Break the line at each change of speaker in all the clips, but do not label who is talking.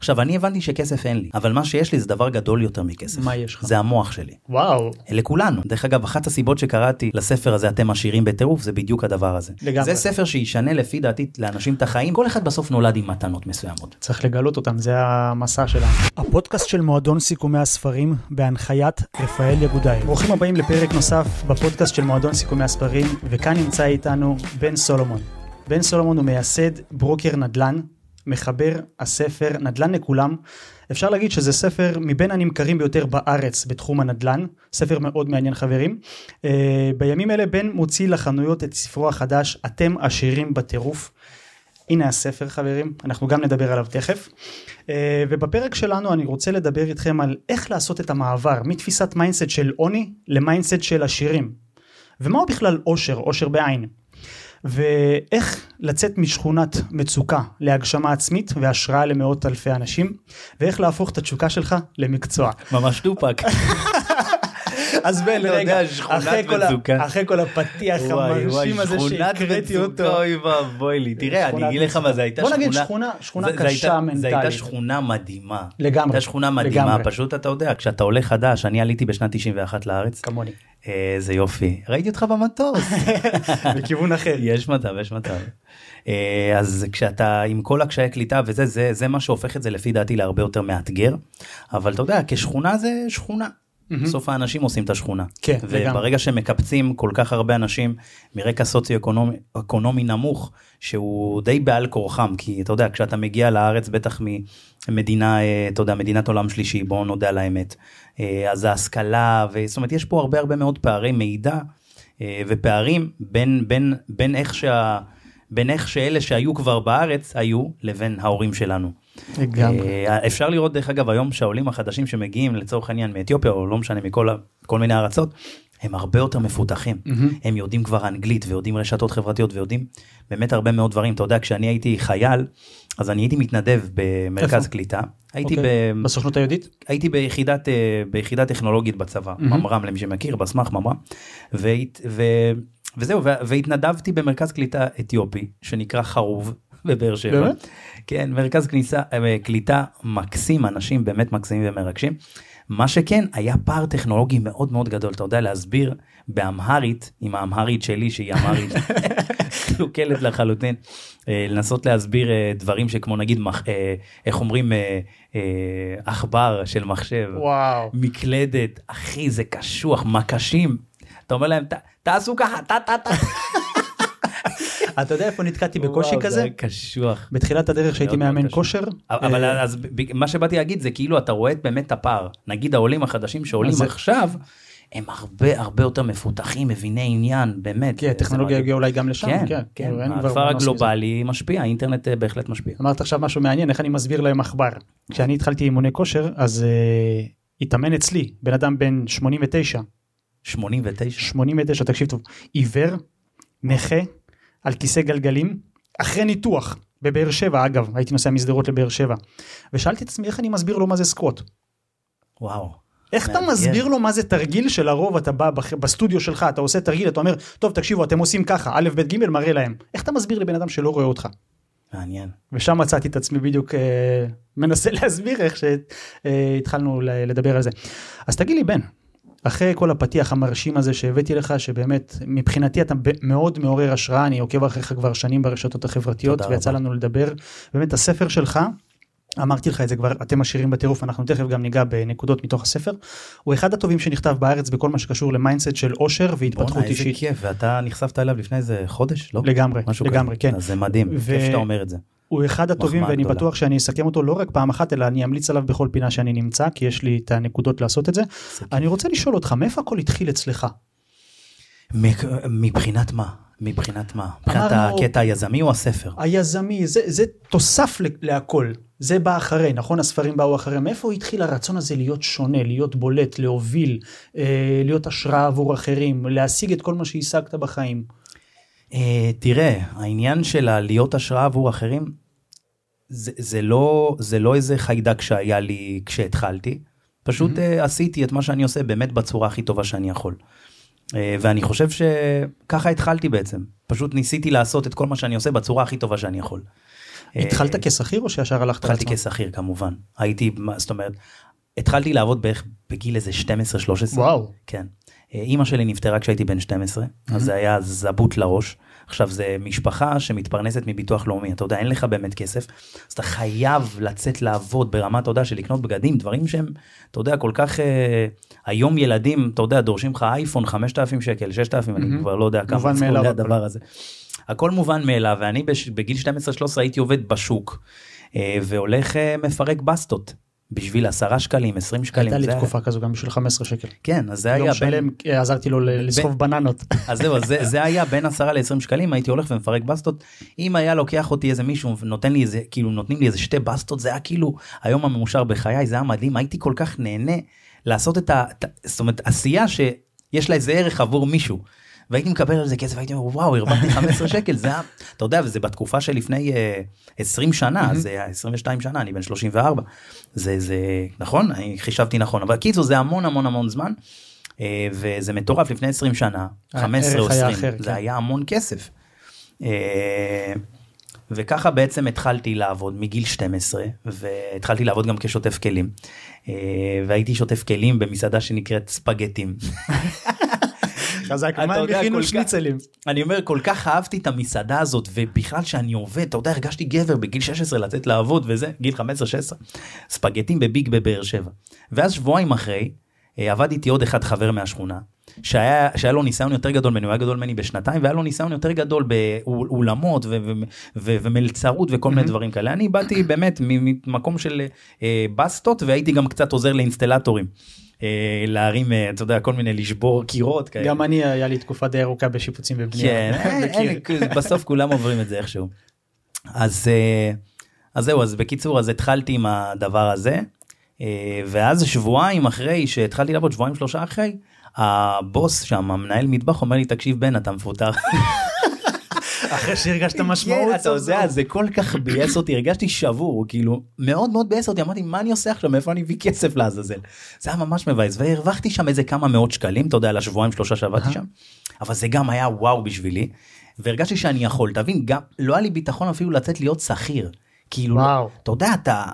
עכשיו אני הבנתי שכסף אין לי אבל מה שיש לי זה דבר גדול יותר מכסף
מה יש לך?
זה המוח שלי
וואו.
לכולנו דרך אגב אחת הסיבות שקראתי לספר הזה אתם עשירים בטירוף זה בדיוק הדבר הזה
לגמרי.
זה ספר שישנה לפי דעתי לאנשים את החיים כל אחד בסוף נולד עם מתנות מסוימות.
צריך לגלות אותם, זה המסע שלנו. הפודקאסט של מועדון סיכומי הספרים בהנחיית רפאל יגודאי. ברוכים הבאים לפרק נוסף בפודקאסט של מועדון סיכומי הספרים, וכאן נמצא איתנו בן סולומון. בן סולומון הוא מייסד ברוקר נדל"ן, מחבר הספר נדל"ן לכולם. אפשר להגיד שזה ספר מבין הנמכרים ביותר בארץ בתחום הנדל"ן, ספר מאוד מעניין חברים. אה, בימים אלה בן מוציא לחנויות את ספרו החדש אתם עשירים בטירוף. הנה הספר חברים, אנחנו גם נדבר עליו תכף. אה, ובפרק שלנו אני רוצה לדבר איתכם על איך לעשות את המעבר מתפיסת mindset של עוני ל mindset של עשירים. ומהו בכלל עושר, עושר בעין. ואיך לצאת משכונת מצוקה להגשמה עצמית והשראה למאות אלפי אנשים, ואיך להפוך את התשוקה שלך למקצוע.
ממש טופק.
אז בן, רגע, אחרי כל, הפתיח המרשים הזה שהקראתי אותו.
אוי ואבוי לי תראה אני אגיד לך מה זה הייתה
בוא
שכונה.
נגיד שכונה- שכונה קשה מנטלית.
הייתה שכונה מדהימה.
לגמרי,
הייתה שכונה מדהימה. פשוט אתה יודע כשאתה עולה חדש אני עליתי בשנת 91 לארץ.
כמוני.
אה, איזה יופי ראיתי אותך במטוס.
בכיוון אחר.
יש מצב יש מצב. אה, אז כשאתה עם כל הקשיי קליטה וזה זה זה מה שהופך את זה לפי דעתי להרבה יותר מאתגר אבל אתה יודע כשכונה זה שכונה. בסוף האנשים עושים את השכונה.
כן, לגמרי.
וברגע שמקפצים כל כך הרבה אנשים מרקע סוציו-אקונומי אקונומי נמוך שהוא די בעל כורחם כי אתה יודע כשאתה מגיע לארץ בטח ממדינה אה, אתה יודע מדינת עולם שלישי בוא נודה על האמת אה, אז ההשכלה וזאת אומרת יש פה הרבה הרבה מאוד פערי מידע אה, ופערים בין בין בין איך שה... בין איך שאלה שהיו כבר בארץ היו לבין ההורים שלנו.
לגמרי.
אה, אפשר לראות דרך אגב היום שהעולים החדשים שמגיעים לצורך העניין מאתיופיה או לא משנה מכל מיני ארצות הם הרבה יותר מפותחים הם יודעים כבר אנגלית ויודעים רשתות חברתיות ויודעים באמת הרבה מאוד דברים אתה יודע כשאני הייתי חייל אז אני הייתי מתנדב במרכז
איפה?
קליטה הייתי
אוקיי.
ב...
בסוכנות היהודית?
הייתי ביחידת אה, ביחידה טכנולוגית בצבא ממר"ם למי שמכיר בסמך ממר"ם והת- ו- וזהו והתנדבתי במרכז קליטה אתיופי שנקרא חרוב בבאר שבע.
באמת?
כן מרכז כניסה אה, קליטה מקסים אנשים באמת מקסימים ומרגשים. מה שכן היה פער טכנולוגי מאוד מאוד גדול אתה יודע להסביר באמהרית עם האמהרית שלי שהיא אמהרית קלוקלת לחלוטין אה, לנסות להסביר אה, דברים שכמו נגיד איך אומרים עכבר של מחשב
וואו.
מקלדת אחי זה קשוח מקשים אתה אומר להם "ת- תעשו ככה טה טה טה.
אתה יודע איפה נתקעתי בקושי
וואו, זה
כזה?
היה קשוח.
בתחילת הדרך שהייתי מאמן. כושר.
אבל
אה,
אז מה שבאתי להגיד זה כאילו אתה רואה באמת את הפער נגיד העולים החדשים שעולים
זה-
עכשיו הם הרבה הרבה יותר מפותחים מביני עניין באמת.
כן,
זה
הטכנולוגיה. הגיעה אולי גם לשם.
כן,
כן,
כן, הכפר. הגלובלי משפיע האינטרנט אה, בהחלט משפיע.
אמרת עכשיו משהו מעניין, איך אני מסביר להם עכבר. כשאני התחלתי אימוני כושר, אז אה, התאמן אצלי בן אדם בן 89,
89.
89, תקשיב טוב, עיוור, נכה, על כיסא גלגלים, אחרי ניתוח, בבאר שבע אגב, הייתי נוסע משדרות לבאר שבע, ושאלתי את עצמי איך אני מסביר לו מה זה סקווט.
וואו.
איך אתה
מאתגר.
מסביר לו מה זה תרגיל שלרוב אתה בא בסטודיו שלך אתה עושה תרגיל אתה אומר טוב תקשיבו אתם עושים ככה א' ב' ג' מראה להם איך אתה מסביר לבן אדם שלא רואה אותך
מעניין.
ושם מצאתי את עצמי בדיוק אה, מנסה להסביר איך שהתחלנו לדבר על זה אז תגיד לי בן אחרי כל הפתיח המרשים הזה שהבאתי לך שבאמת מבחינתי אתה מאוד מעורר השראה אני עוקב אחריך כבר שנים ברשתות החברתיות ויצא. לנו לדבר באמת הספר שלך. אמרתי לך את זה כבר אתם עשירים בטירוף אנחנו תכף גם ניגע בנקודות מתוך הספר הוא אחד הטובים שנכתב בארץ בכל מה שקשור ל mindset של אושר והתפתחות
בואנה איזה
אישית
כיף ואתה נחשפת אליו לפני איזה חודש לא?
לגמרי לגמרי
כזה.
כן
אז זה מדהים
ו-
כיף שאתה אומר את זה.
הוא אחד הטובים ואני
גדולה.
בטוח שאני אסכם אותו לא רק פעם אחת אלא אני אמליץ עליו בכל פינה שאני נמצא כי יש לי את הנקודות לעשות את זה. אני רוצה לשאול אותך מאיפה הכל התחיל אצלך?
מבחינת מה? מבחינת מה? מבחינת הקטע היזמי או הספר?
היזמי זה זה תוסף להכל זה בא אחרי נכון הספרים באו אחרי מאיפה התחיל הרצון הזה להיות שונה להיות בולט להוביל אה, להיות השראה עבור אחרים להשיג את כל מה שהשגת בחיים.
אה, תראה, העניין של להיות השראה עבור אחרים, זה, זה, לא, זה לא איזה חיידק שהיה לי כשהתחלתי, פשוט אה, עשיתי את מה שאני עושה באמת בצורה הכי טובה שאני יכול. אה, ואני חושב שככה התחלתי בעצם, פשוט ניסיתי לעשות את כל מה שאני עושה בצורה הכי טובה שאני יכול.
התחלת כשכיר או שישר הלכת
התחלתי
לעצמך?
כשכיר כמובן. הייתי, זאת אומרת, התחלתי לעבוד בערך בגיל איזה 12-13.
וואו.
כן. אה, אימא שלי נפטרה כשהייתי בן 12, אז זה היה זבוט לראש. עכשיו זה משפחה שמתפרנסת מביטוח לאומי, אתה יודע, אין לך באמת כסף, אז אתה חייב לצאת לעבוד ברמה, אתה יודע, של לקנות בגדים, דברים שהם, אתה יודע, כל כך, אה, היום ילדים, אתה יודע, דורשים לך אייפון 5,000 שקל, 6,000, אני
מהמם.
כבר לא יודע כמה
מובן
זה עולה. הדבר הזה. הכל מובן מאליו, ואני בגיל 12-13 הייתי עובד בשוק, אה, והולך אה, מפרק בסטות. בשביל 10 שקלים, 20 שקלים.
הייתה לי
זה היה-
תקופה כזו גם בשביל 15 שקל.
כן, אז זה
לא
היה בין...
אה, עזרתי לו לסחוב בננות.
אז זהו, זה, זה היה בין 10 ל-20 שקלים, הייתי הולך ומפרק בסטות. אם היה לוקח אותי איזה מישהו ונותן לי איזה, כאילו נותנים לי איזה שתי בסטות, זה היה כאילו היום המאושר בחיי, זה היה מדהים, הייתי כל כך נהנה לעשות את ה... את ה- זאת אומרת, עשייה שיש לה איזה ערך עבור מישהו. והייתי מקבל על זה כסף, הייתי אומר, וואו, הרווחתי 15 שקל, זה היה, אתה יודע, וזה בתקופה שלפני אה, 20 שנה, זה היה 22 שנה, אני בן 34. זה, זה, נכון? אני חישבתי נכון, אבל קיצור, זה המון המון המון זמן. אה, וזה מטורף לפני 20 שנה, 15 או
הערך היה
20,
אחר,
זה
כן.
היה המון כסף. אה, וככה בעצם התחלתי לעבוד מגיל 12 והתחלתי לעבוד גם כשוטף כלים אה, והייתי שוטף כלים במסעדה שנקראת ספגטים.
חזק, מה הם הכינו שניצלים?
אני אומר כל כך אהבתי את המסעדה הזאת ובכלל שאני עובד אתה יודע הרגשתי גבר בגיל 16 לצאת לעבוד וזה גיל 15-16 ספגטים בביג בבאר שבע. ואז שבועיים אחרי אה, עבד איתי עוד אחד חבר מהשכונה שהיה, שהיה לו ניסיון יותר גדול ממני הוא היה גדול ממני בשנתיים והיה לו ניסיון יותר גדול באולמות ו- ו- ו- ומלצרות וכל מיני דברים כאלה אני באתי באמת ממקום של אה, בסטות והייתי גם קצת עוזר לאינסטלטורים. אה, להרים אה, אתה יודע כל מיני לשבור קירות כאלה.
גם אני, היה לי תקופה די ארוכה בשיפוצים ובנייה.
כן. אין, בסוף כולם עוברים את זה איכשהו. אז, אה, אז זהו, אז בקיצור, אז התחלתי עם הדבר הזה, אה, ואז שבועיים אחרי שהתחלתי לעבוד, שבועיים שלושה אחרי, הבוס שם, המנהל מטבח, אומר לי, תקשיב בן, אתה מפוטר.
אחרי שהרגשת משמעות,
כן, אתה
סוף
יודע. זה כל כך ביאס אותי, הרגשתי שבור, כאילו, מאוד מאוד ביאס אותי, אמרתי, מה אני עושה עכשיו, מאיפה אני מביא כסף לעזאזל? זה היה ממש מבאס, והרווחתי שם איזה כמה מאות שקלים, אתה יודע, לשבועיים שלושה שעבדתי שם, אבל זה גם היה וואו בשבילי, והרגשתי שאני יכול, תבין, גם, לא היה לי ביטחון אפילו לצאת להיות שכיר, כאילו,
וואו.
אתה יודע, אתה,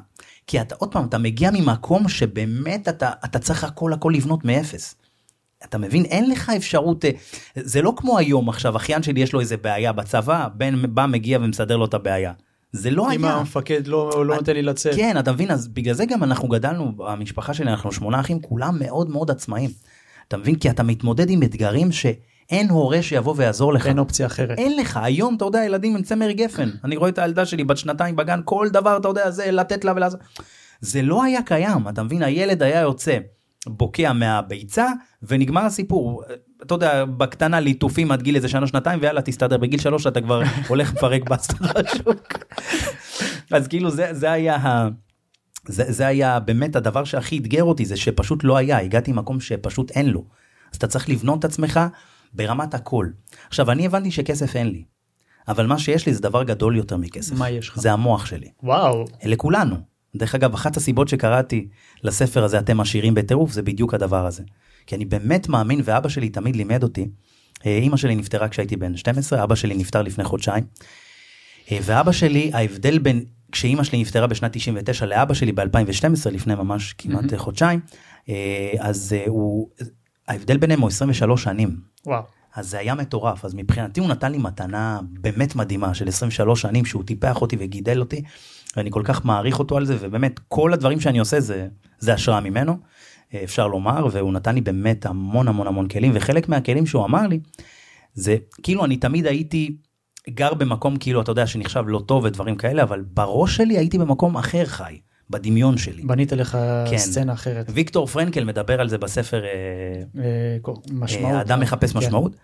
כי אתה, עוד פעם, אתה מגיע ממקום שבאמת אתה, אתה צריך הכל הכל לבנות מאפס. אתה מבין אין לך אפשרות אה, זה לא כמו היום עכשיו אחיין שלי יש לו איזה בעיה בצבא בן בא מגיע ומסדר לו את הבעיה זה לא
אם
היה.
המפקד לא לא נותן לי לצאת.
כן אתה מבין אז בגלל זה גם אנחנו גדלנו המשפחה שלי אנחנו שמונה אחים כולם מאוד מאוד עצמאים. אתה מבין כי אתה מתמודד עם אתגרים שאין הורה שיבוא ויעזור לך.
אין אופציה אחרת.
אין לך היום אתה יודע ילדים עם צמר גפן אני רואה את הילדה שלי בת שנתיים בגן כל דבר אתה יודע זה לתת לה ולעזור. זה לא היה קיים אתה מבין הילד היה יוצא בוקע מהביצה ונגמר הסיפור אתה יודע בקטנה ליטופים עד גיל איזה שנה שנתיים ויאללה תסתדר בגיל שלוש אתה כבר הולך לפרק בסטות בשוק. אז כאילו זה זה היה. ה... זה, זה היה באמת הדבר שהכי אתגר אותי זה שפשוט לא היה הגעתי למקום שפשוט אין לו. אז אתה צריך לבנות את עצמך ברמת הכל. עכשיו אני הבנתי שכסף אין לי. אבל מה שיש לי זה דבר גדול יותר מכסף.
מה יש לך?
זה המוח שלי.
וואו.
לכולנו. דרך אגב אחת הסיבות שקראתי לספר הזה אתם עשירים בטירוף זה בדיוק הדבר הזה. כי אני באמת מאמין ואבא שלי תמיד לימד אותי. אה, אימא שלי נפטרה כשהייתי בן 12 אבא שלי נפטר לפני חודשיים. אה, ואבא שלי ההבדל בין כשאימא שלי נפטרה בשנת 99 לאבא שלי ב-2012 לפני ממש כמעט חודשיים אה, אז הוא ההבדל ביניהם הוא 23 שנים.
וואו.
אז זה היה מטורף, אז מבחינתי הוא נתן לי מתנה באמת מדהימה של 23 שנים שהוא טיפח אותי וגידל אותי, ואני כל כך מעריך אותו על זה, ובאמת כל הדברים שאני עושה זה, זה השראה ממנו, אה, אפשר לומר, והוא נתן לי באמת המון המון המון כלים, וחלק מהכלים שהוא אמר לי, זה כאילו אני תמיד הייתי גר במקום כאילו אתה יודע שנחשב לא טוב ודברים כאלה, אבל בראש שלי הייתי במקום אחר חי, בדמיון שלי.
בנית לך
כן.
סצנה אחרת.
ויקטור פרנקל מדבר על זה בספר אה,
אה, משמעות.
האדם מחפש
כן.
משמעות.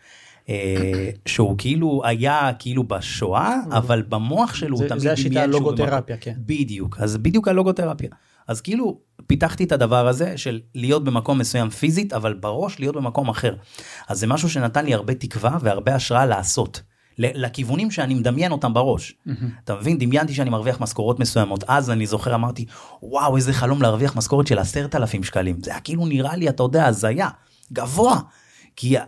אה, שהוא כאילו היה כאילו בשואה אבל במוח שלו הוא
זה-
תמיד
זה השיטה הלוגותרפיה, כן.
בדיוק אז בדיוק הלוגותרפיה אז כאילו פיתחתי את הדבר הזה של להיות במקום מסוים פיזית אבל בראש להיות במקום אחר אז זה משהו שנתן לי הרבה תקווה והרבה השראה לעשות. לכיוונים שאני מדמיין אותם בראש. אתה מבין? דמיינתי שאני מרוויח משכורות מסוימות. אז אני זוכר אמרתי, וואו איזה חלום להרוויח משכורת של עשרת אלפים שקלים. זה היה כאילו נראה לי, אתה יודע, הזיה, גבוה. כי אה,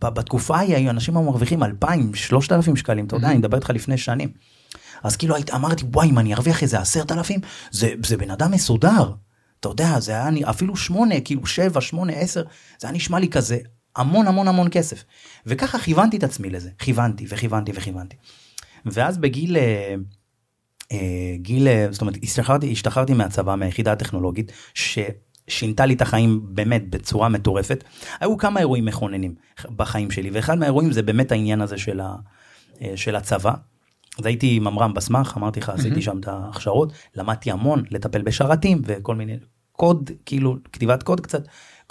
בתקופה ההיא היו אנשים היו מרוויחים אלפיים, שלושת אלפים שקלים, אתה יודע, אני מדבר איתך לפני שנים. אז כאילו היית- אמרתי, וואי, אם אני ארוויח איזה עשרת אלפים, זה, זה בן אדם מסודר. אתה יודע, זה היה אפילו שמונה, כאילו שבע, שמונה, עשר, זה היה נשמע לי כזה המון המון המון כסף. וככה כיוונתי את עצמי לזה, כיוונתי וכיוונתי וכיוונתי. ואז בגיל, אה, אה, גיל, אה, זאת אומרת, השתחררתי, השתחררתי מהצבא, מהיחידה הטכנולוגית, ששינתה לי את החיים באמת בצורה מטורפת. היו כמה אירועים מכוננים בחיים שלי, ואחד מהאירועים זה באמת העניין הזה של, ה, אה, של הצבא. אז הייתי ממר"ם בסמך, אמרתי לך, עשיתי שם את ההכשרות, למדתי המון לטפל בשרתים וכל מיני קוד, כאילו כתיבת קוד קצת,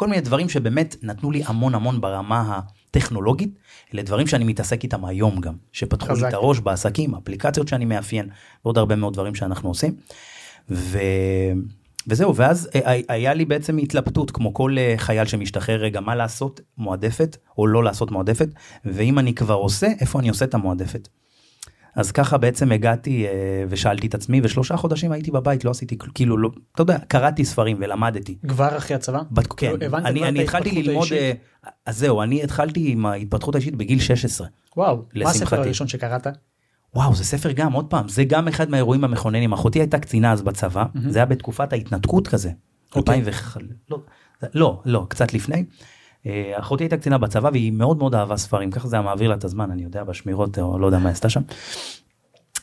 כל מיני דברים שבאמת נתנו לי המון המון ברמה הטכנולוגית, אלה דברים שאני מתעסק איתם היום גם, שפתחו לי. את הראש בעסקים, אפליקציות שאני מאפיין, ועוד הרבה מאוד דברים שאנחנו עושים. ו... וזהו, ואז אה, היה לי בעצם התלבטות, כמו כל אה, חייל שמשתחרר, רגע, מה לעשות מועדפת, או לא לעשות מועדפת, ואם אני כבר עושה, איפה אני עושה את המועדפת. אז ככה בעצם הגעתי אה, ושאלתי את עצמי, ושלושה חודשים הייתי בבית, לא עשיתי, כאילו, לא, אתה יודע, קראתי ספרים ולמדתי.
כבר אחרי הצבא?
בת, כן,
כאילו, הבנת
אני, אני התחלתי ללמוד,
האישית?
אה, אז זהו, אני התחלתי עם ההתפתחות האישית בגיל 16.
וואו, מה הספר
לשמחתי.
הראשון שקראת?
וואו, זה ספר גם, עוד פעם, זה גם אחד מהאירועים המכוננים. אחותי הייתה קצינה אז בצבא, זה היה בתקופת ההתנתקות כזה.
אוקיי.
2001, לא, לא, לא, קצת לפני. אה, אחותי הייתה קצינה בצבא והיא מאוד מאוד אהבה ספרים, ככה זה היה מעביר לה את הזמן, אני יודע, בשמירות, או לא יודע מה עשתה שם.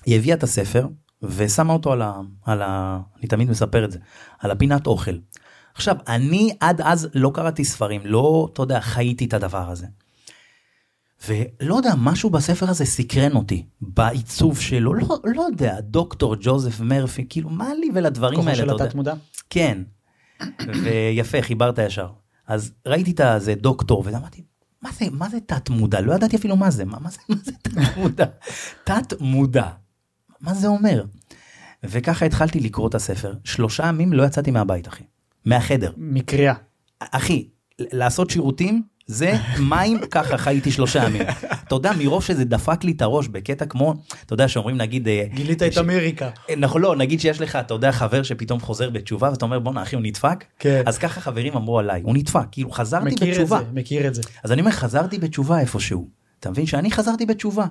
היא הביאה את הספר ושמה אותו על ה... על ה... אני תמיד מספר את זה, על הפינת אוכל. עכשיו, אני עד אז לא קראתי ספרים, לא, אתה יודע, חייתי את הדבר הזה. ולא יודע, משהו בספר הזה סקרן אותי, בעיצוב שלו, לא, לא יודע, דוקטור ג'וזף מרפי, כאילו, מה לי ולדברים
כוחו
האלה,
של
אתה יודע.
התת מודע?
כן, ויפה, חיברת ישר. אז ראיתי את הזה דוקטור, ואמרתי, מה זה, מה זה תת מודע? לא ידעתי אפילו מה זה, מה, מה זה, מה זה תת מודע? תת מודע, מה זה אומר? וככה התחלתי לקרוא את הספר, שלושה ימים לא יצאתי מהבית, אחי, מהחדר.
מקריאה.
אחי, לעשות שירותים זה מים, ככה חייתי שלושה ימים. אתה יודע, מרוב שזה דפק לי את הראש בקטע כמו, אתה יודע, שאומרים נגיד... אה,
גילית את
ש-
אמריקה.
נכון, לא, נגיד שיש לך, אתה יודע, חבר שפתאום חוזר בתשובה, ואתה אומר, בואנה, אחי, הוא נדפק?
כן.
אז ככה חברים אמרו עליי, הוא נדפק, כאילו חזרתי
מכיר את זה,
בתשובה.
מכיר את זה.
אז אני אומר, חזרתי בתשובה איפשהו. אתה מבין שאני חזרתי בתשובה.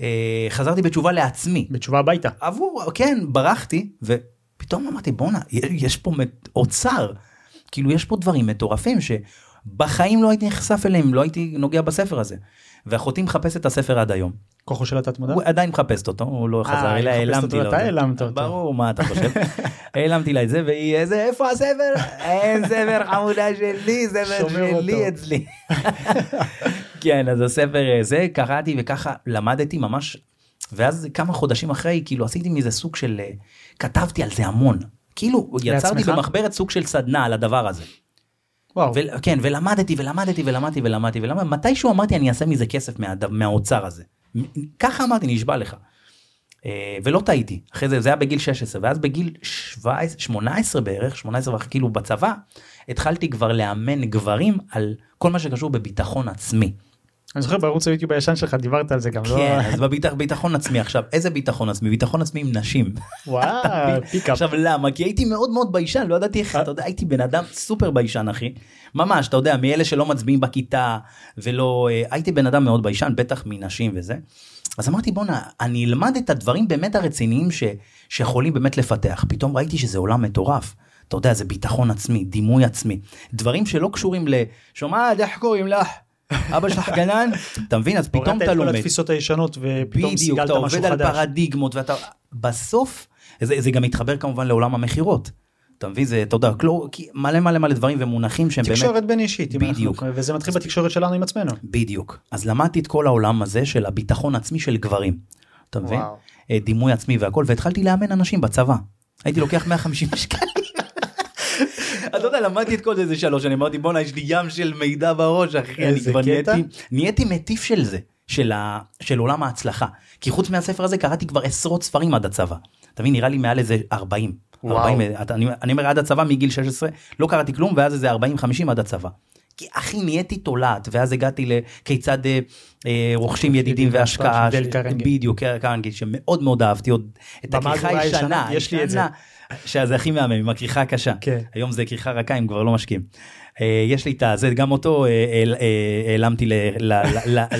אה, חזרתי בתשובה לעצמי.
בתשובה הביתה.
עבור, כן, ברחתי, ופתאום אמרתי, בואנה, יש פה אוצר. כאילו, יש פה דברים מטורפים שבחיים לא הייתי נחשף אליהם, לא הייתי נוגע בספר הזה. ואחותי מחפשת את הספר עד היום.
כוחו של התת מודע?
הוא עדיין מחפשת אותו, הוא לא חזר
היא
אליה, העלמתי לה
אתה. העלמת אותו.
ברור, מה אתה חושב? העלמתי לה את זה, והיא, איזה, איפה הספר? אין ספר חמודה שלי, ספר. שלי אצלי. כן, אז הספר אה, זה, קראתי וככה למדתי ממש, ואז כמה חודשים אחרי, כאילו עשיתי מזה סוג של, אה, כתבתי על זה המון. כאילו, יצרתי? במחברת סוג של סדנה על הדבר הזה.
וואו.
כן, ולמדתי ולמדתי ולמדתי ולמדתי ולמדתי, מתישהו אמרתי אני אעשה מזה כסף מה, מהאוצר הזה. ככה אמרתי, נשבע לך. אה, ולא טעיתי, אחרי זה, זה היה בגיל 16, ואז בגיל 17, 18 בערך, 18 וחצי, כאילו בצבא, התחלתי כבר לאמן גברים על כל מה שקשור בביטחון עצמי.
אני זוכר בערוץ היוטיוב הישן שלך דיברת על זה גם, לא?
כן, אז בביטחון עצמי עכשיו, איזה ביטחון עצמי? ביטחון עצמי עם נשים.
וואו, pickup.
עכשיו למה? כי הייתי מאוד מאוד ביישן, לא ידעתי איך, אתה יודע, הייתי בן אדם סופר ביישן אחי. ממש, אתה יודע, מאלה שלא מצביעים בכיתה, ולא, אה, הייתי בן אדם מאוד ביישן, בטח מנשים וזה. אז אמרתי בואנה, אני אלמד את הדברים באמת הרציניים ש, שיכולים באמת לפתח. פתאום ראיתי שזה עולם מטורף. אתה יודע, זה ביטחון עצמי, דימוי עצמי. דברים שלא קשורים ל... שומעת, איך קוראים לך? אבא שלך גנן? אתה מבין? אז פתאום
הורדת
אתה
את כל
לומד.
התפיסות הישנות ופתאום
בדיוק,
סיגלת
אתה
משהו
עובד על
חדש.
פרדיגמות ואתה בסוף זה, זה גם מתחבר כמובן לעולם המכירות. אתה מבין זה אתה יודע כלו, כי מלא מלא מלא דברים ומונחים שהם באמת
תקשורת בין אישית, אם אנחנו-
בדיוק.
וזה מתחיל בתקשורת שלנו עם עצמנו.
בדיוק אז למדתי את כל העולם הזה של הביטחון עצמי של גברים. אתה מבין?
וואו.
אה, דימוי עצמי והכל והתחלתי לאמן אנשים בצבא. הייתי לוקח 150 שקלים. אתה יודע למדתי את כל זה איזה שלוש שנים אמרתי בואנה יש לי ים של מידע בראש אחי אני כבר. נהייתי נהייתי מטיף של זה של, ה, של עולם ההצלחה כי חוץ מהספר הזה קראתי כבר עשרות ספרים עד הצבא. אתה מבין נראה לי מעל איזה 40.
וואו.
40 אתה- אני, אני אומר עד הצבא מגיל 16 לא קראתי כלום ואז איזה 40 50 עד הצבא. כי אחי נהייתי תולעת ואז הגעתי לכיצד אה, אה, רוכשים ידידים והשקעה ש-. בדיוק קרנגי שמאוד מאוד אהבתי עוד את הכריכה הישנה
הישנה, יש לי את זה.
שזה הכי מהמם, עם הכריכה הקשה.
כן.
היום זה כריכה רכה, הם כבר לא משקיעים. אה, יש לי את הזה, גם אותו אה, אה, העלמתי ל...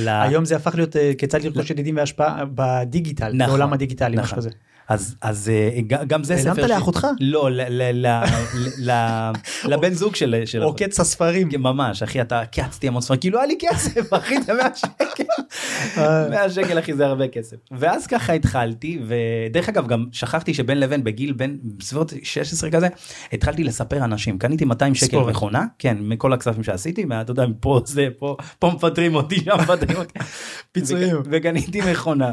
היום זה הפך להיות כיצד לרכוש ידידים והשפעה בדיגיטל,
נכון,
בעולם הדיגיטלי, משהו
נכון.
כזה.
אז אז אה, גם זה ספר...
העלמת
ש-
לאחותך?
לא, ל- ל- ל- ל- לבן זוג של...
או
אחותי.
קץ הספרים.
כן, ממש אחי אתה קצתי המון ספרים כאילו היה לי כסף אחי זה 100 שקל
אה.
100 שקל אחי זה הרבה כסף ואז ככה התחלתי ודרך אגב גם שכחתי שבין לבין בגיל בין בסביבות 16 כזה התחלתי לספר אנשים קניתי 200 שקל. מכונה כן מכל הכספים שעשיתי מה- אתה יודע פה זה פה פה מפטרים אותי שם מפטרים אותי
פיצויים.
וק- וקניתי מכונה.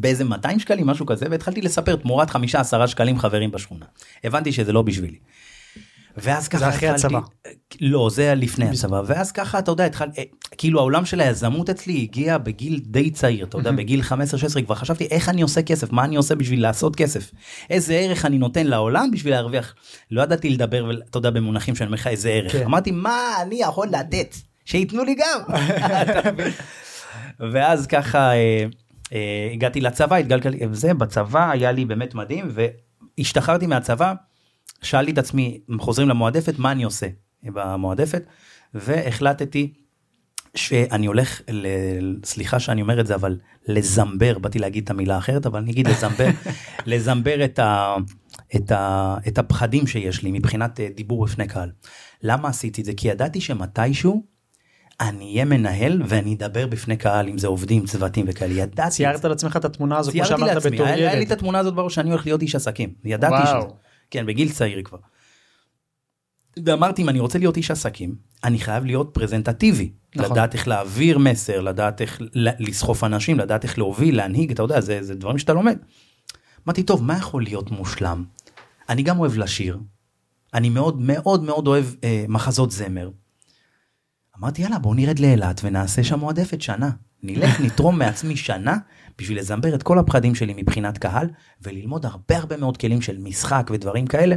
באיזה 200 שקלים משהו כזה והתחלתי לספר תמורת 5-10 שקלים חברים בשכונה הבנתי שזה לא בשבילי. ואז ככה
אחרי הצבא.
לא זה לפני הצבא ואז ככה אתה יודע התחל אה, כאילו העולם של היזמות אצלי הגיע בגיל די צעיר אתה יודע בגיל 15-16 כבר חשבתי איך אני עושה כסף מה אני עושה בשביל לעשות כסף איזה ערך אני נותן לעולם בשביל להרוויח לא ידעתי לדבר ואתה יודע במונחים שאני אומר לך איזה ערך
כן.
אמרתי מה אני יכול לתת שייתנו לי גם. אתה? ואז ככה אה, הגעתי לצבא התגלגלתי זה בצבא היה לי באמת מדהים והשתחררתי מהצבא שאלתי את עצמי חוזרים למועדפת? מה אני עושה? במועדפת והחלטתי שאני הולך ל... סליחה שאני אומר את זה אבל לזמבר באתי להגיד את המילה האחרת אבל אני אגיד לזמבר לזמבר את, ה... את, ה... את הפחדים שיש לי מבחינת אה, דיבור בפני קהל. למה עשיתי את זה? כי ידעתי שמתישהו אני אהיה מנהל ואני אדבר בפני קהל אם זה עובדים צוותים וכאלה ידעתי.
ציירת לעצמך את התמונה הזו כמו שאמרת בתור
היה, היה לי
ילד.
את התמונה הזאת בראש שאני הולך להיות איש עסקים, ידעתי. שזה, כן בגיל צעיר כבר. ואמרתי אם אני רוצה להיות איש עסקים, אני חייב להיות פרזנטטיבי,
נכון.
לדעת איך להעביר מסר, לדעת איך לסחוף אנשים, לדעת איך להוביל, להנהיג, אתה יודע, זה, זה דברים שאתה לומד. אמרתי טוב מה יכול להיות מושלם? אני גם אוהב לשיר, אני מאוד מאוד מאוד אוהב אה, מחזות זמר. אמרתי יאללה בוא נרד לאילת ונעשה שם מועדפת שנה. נלך נתרום מעצמי שנה בשביל לזמבר את כל הפחדים שלי מבחינת קהל וללמוד הרבה הרבה מאוד כלים של משחק ודברים כאלה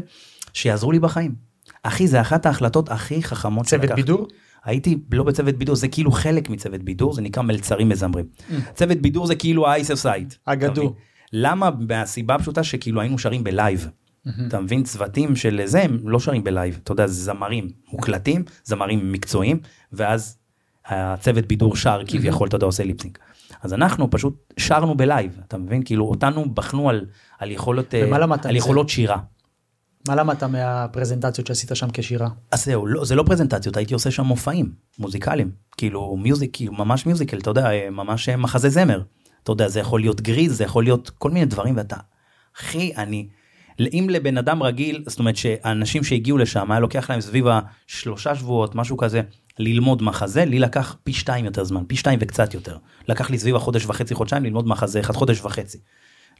שיעזרו לי בחיים. אחי זה אחת ההחלטות הכי חכמות
צוות
שלקחתי.
בידור?
הייתי לא בצוות בידור זה כאילו חלק מצוות בידור זה נקרא מלצרים מזמרים. צוות בידור זה כאילו האייס סייד.
אגדו.
למה? מהסיבה הפשוטה שכאילו היינו שרים בלייב. אתה מבין צוותים של זה הם לא שרים בלייב אתה יודע זה זמרים מוקלטים זמרים מקצועיים ואז הצוות בידור שר כביכול אתה יודע עושה lip sync. אז אנחנו פשוט שרנו בלייב אתה מבין כאילו אותנו בחנו על, על יכולות אה, על? יכולות שירה.
מה למדת מהפרזנטציות שעשית שם כשירה?
אז זהו לא, זה לא פרזנטציות הייתי עושה שם מופעים מוזיקליים כאילו music כאילו ממש musical אתה יודע אה, ממש אה, מחזה זמר. אתה יודע זה יכול להיות גריז זה יכול להיות כל מיני דברים ואתה אחי אני אם לבן אדם רגיל זאת אומרת שאנשים שהגיעו לשם היה לוקח להם סביב השלושה שבועות משהו כזה ללמוד מחזה לי לקח פי שתיים יותר זמן פי שתיים וקצת יותר לקח לי סביב החודש וחצי חודשיים ללמוד מחזה אחד חודש וחצי.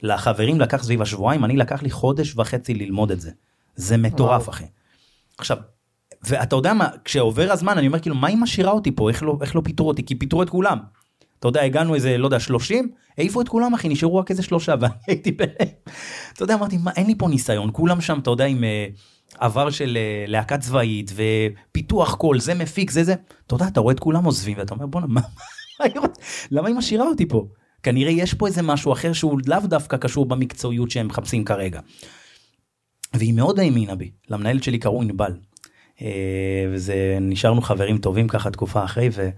לחברים לקח סביב השבועיים אני לקח לי חודש וחצי ללמוד את זה זה מטורף
וואו.
אחי. עכשיו ואתה יודע מה כשעובר הזמן אני אומר כאילו מה היא משאירה אותי פה איך לא איך לא פיטרו אותי כי פיטרו את כולם. אתה יודע הגענו איזה לא יודע 30 העיפו את כולם אחי נשארו רק איזה שלושה ואני הייתי ביניהם. אתה יודע אמרתי מה אין לי פה ניסיון כולם שם אתה יודע עם אה, עבר של אה, להקה צבאית ופיתוח קול זה מפיק זה זה אתה יודע אתה רואה את כולם עוזבים ואתה אומר בואנה מה, למה היא משאירה אותי פה כנראה יש פה איזה משהו אחר שהוא לאו דווקא קשור במקצועיות שהם מחפשים כרגע. והיא מאוד האמינה בי למנהלת שלי קראו ענבל. אה, וזה נשארנו חברים טובים ככה תקופה אחרי ו,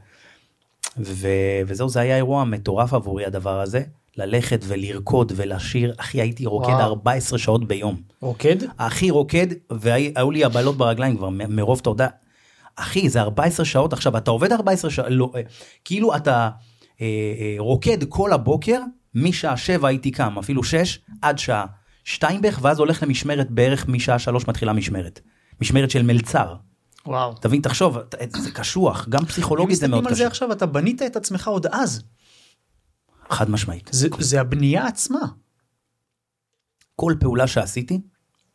ו, וזהו זה היה אירוע מטורף עבורי הדבר הזה ללכת ולרקוד ולשיר אחי הייתי רוקד
וואו.
14 שעות ביום
רוקד?
אחי רוקד והיו לי הבלות ברגליים כבר מ- מרוב יודע. אחי זה 14 שעות עכשיו אתה עובד 14 שעות לא, אה, כאילו אתה אה, אה, רוקד כל הבוקר משעה 7 הייתי קם אפילו 6 עד שעה 2 בערך ואז הולך למשמרת בערך משעה 3 מתחילה משמרת. משמרת של מלצר.
וואו.
תבין תחשוב זה קשוח גם
אם
פסיכולוגית זה מאוד
מסתכלים על זה
קשה.
עכשיו אתה בנית את עצמך עוד אז.
חד משמעית.
זה- זה הבנייה עצמה.
כל פעולה שעשיתי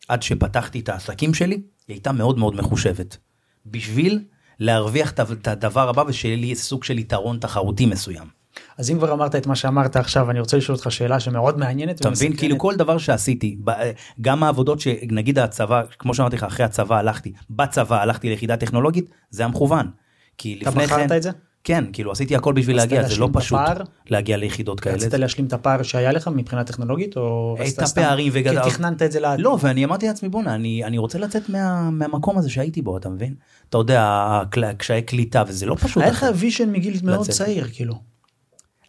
עד שפתחתי את העסקים שלי היא הייתה מאוד מאוד מחושבת. בשביל להרוויח את הדבר הבא ושיהיה לי סוג של יתרון תחרותי מסוים.
אז אם כבר אמרת את מה שאמרת עכשיו אני רוצה לשאול אותך שאלה שמאוד מעניינת.
אתה מבין. כאילו כל דבר שעשיתי ב- גם העבודות שנגיד הצבא כמו שאמרתי לך אחרי הצבא הלכתי בצבא הלכתי ליחידה טכנולוגית זה היה מכוון. כי
אתה
לפני כן
בחרת את זה?
כן, כאילו עשיתי הכל בשביל להגיע, זה לא פשוט
הפער?
להגיע ליחידות כאלה.
רצית להשלים את הפער שהיה לך מבחינה טכנולוגית, או
את הפערים וגדל-
כי תכננת את זה לעתיד?
לא, ואני אמרתי לעצמי, בואנה, אני, אני רוצה לצאת מה, מהמקום הזה שהייתי בו, אתה מבין? אתה יודע, קשיי קליטה, וזה לא פשוט.
היה לך. vision מגיל מאוד
לצאת.
צעיר, כאילו.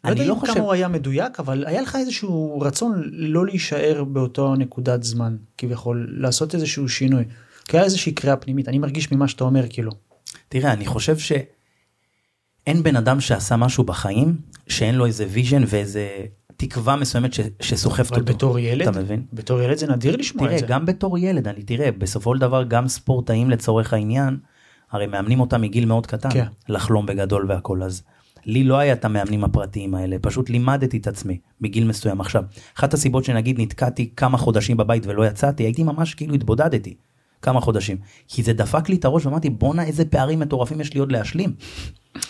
אני
לא יודע
לא חושב-
כמה הוא היה מדויק, אבל היה לך איזשהו רצון לא להישאר באותו נקודת זמן, כביכול, לעשות איזשהו שינוי. כי היה איזושהי קריאה פנימית, אני מרגיש ממה שאתה אומר, כאילו.
תראה, אני חושב שאין בן אדם שעשה משהו בחיים, שאין לו איזה vision ואיזה תקווה מסוימת ש, שסוחפת
אבל
אותו.
בתור ילד,
אתה מבין?
בתור ילד זה נדיר לשמוע
תראה,
את זה.
גם בתור ילד, אני תראה, בסופו של דבר גם ספורטאים לצורך העניין, הרי מאמנים אותם מגיל מאוד קטן,
כן.
לחלום בגדול והכל, אז לי לא היה את המאמנים הפרטיים האלה, פשוט לימדתי את עצמי בגיל מסוים. עכשיו, אחת הסיבות שנגיד נתקעתי כמה חודשים בבית ולא יצאתי, הייתי ממש כאילו התבודדתי כמה חודשים, כי זה דפק לי את הראש ואמרתי בואנה איזה פערים מטורפים יש לי עוד להשלים.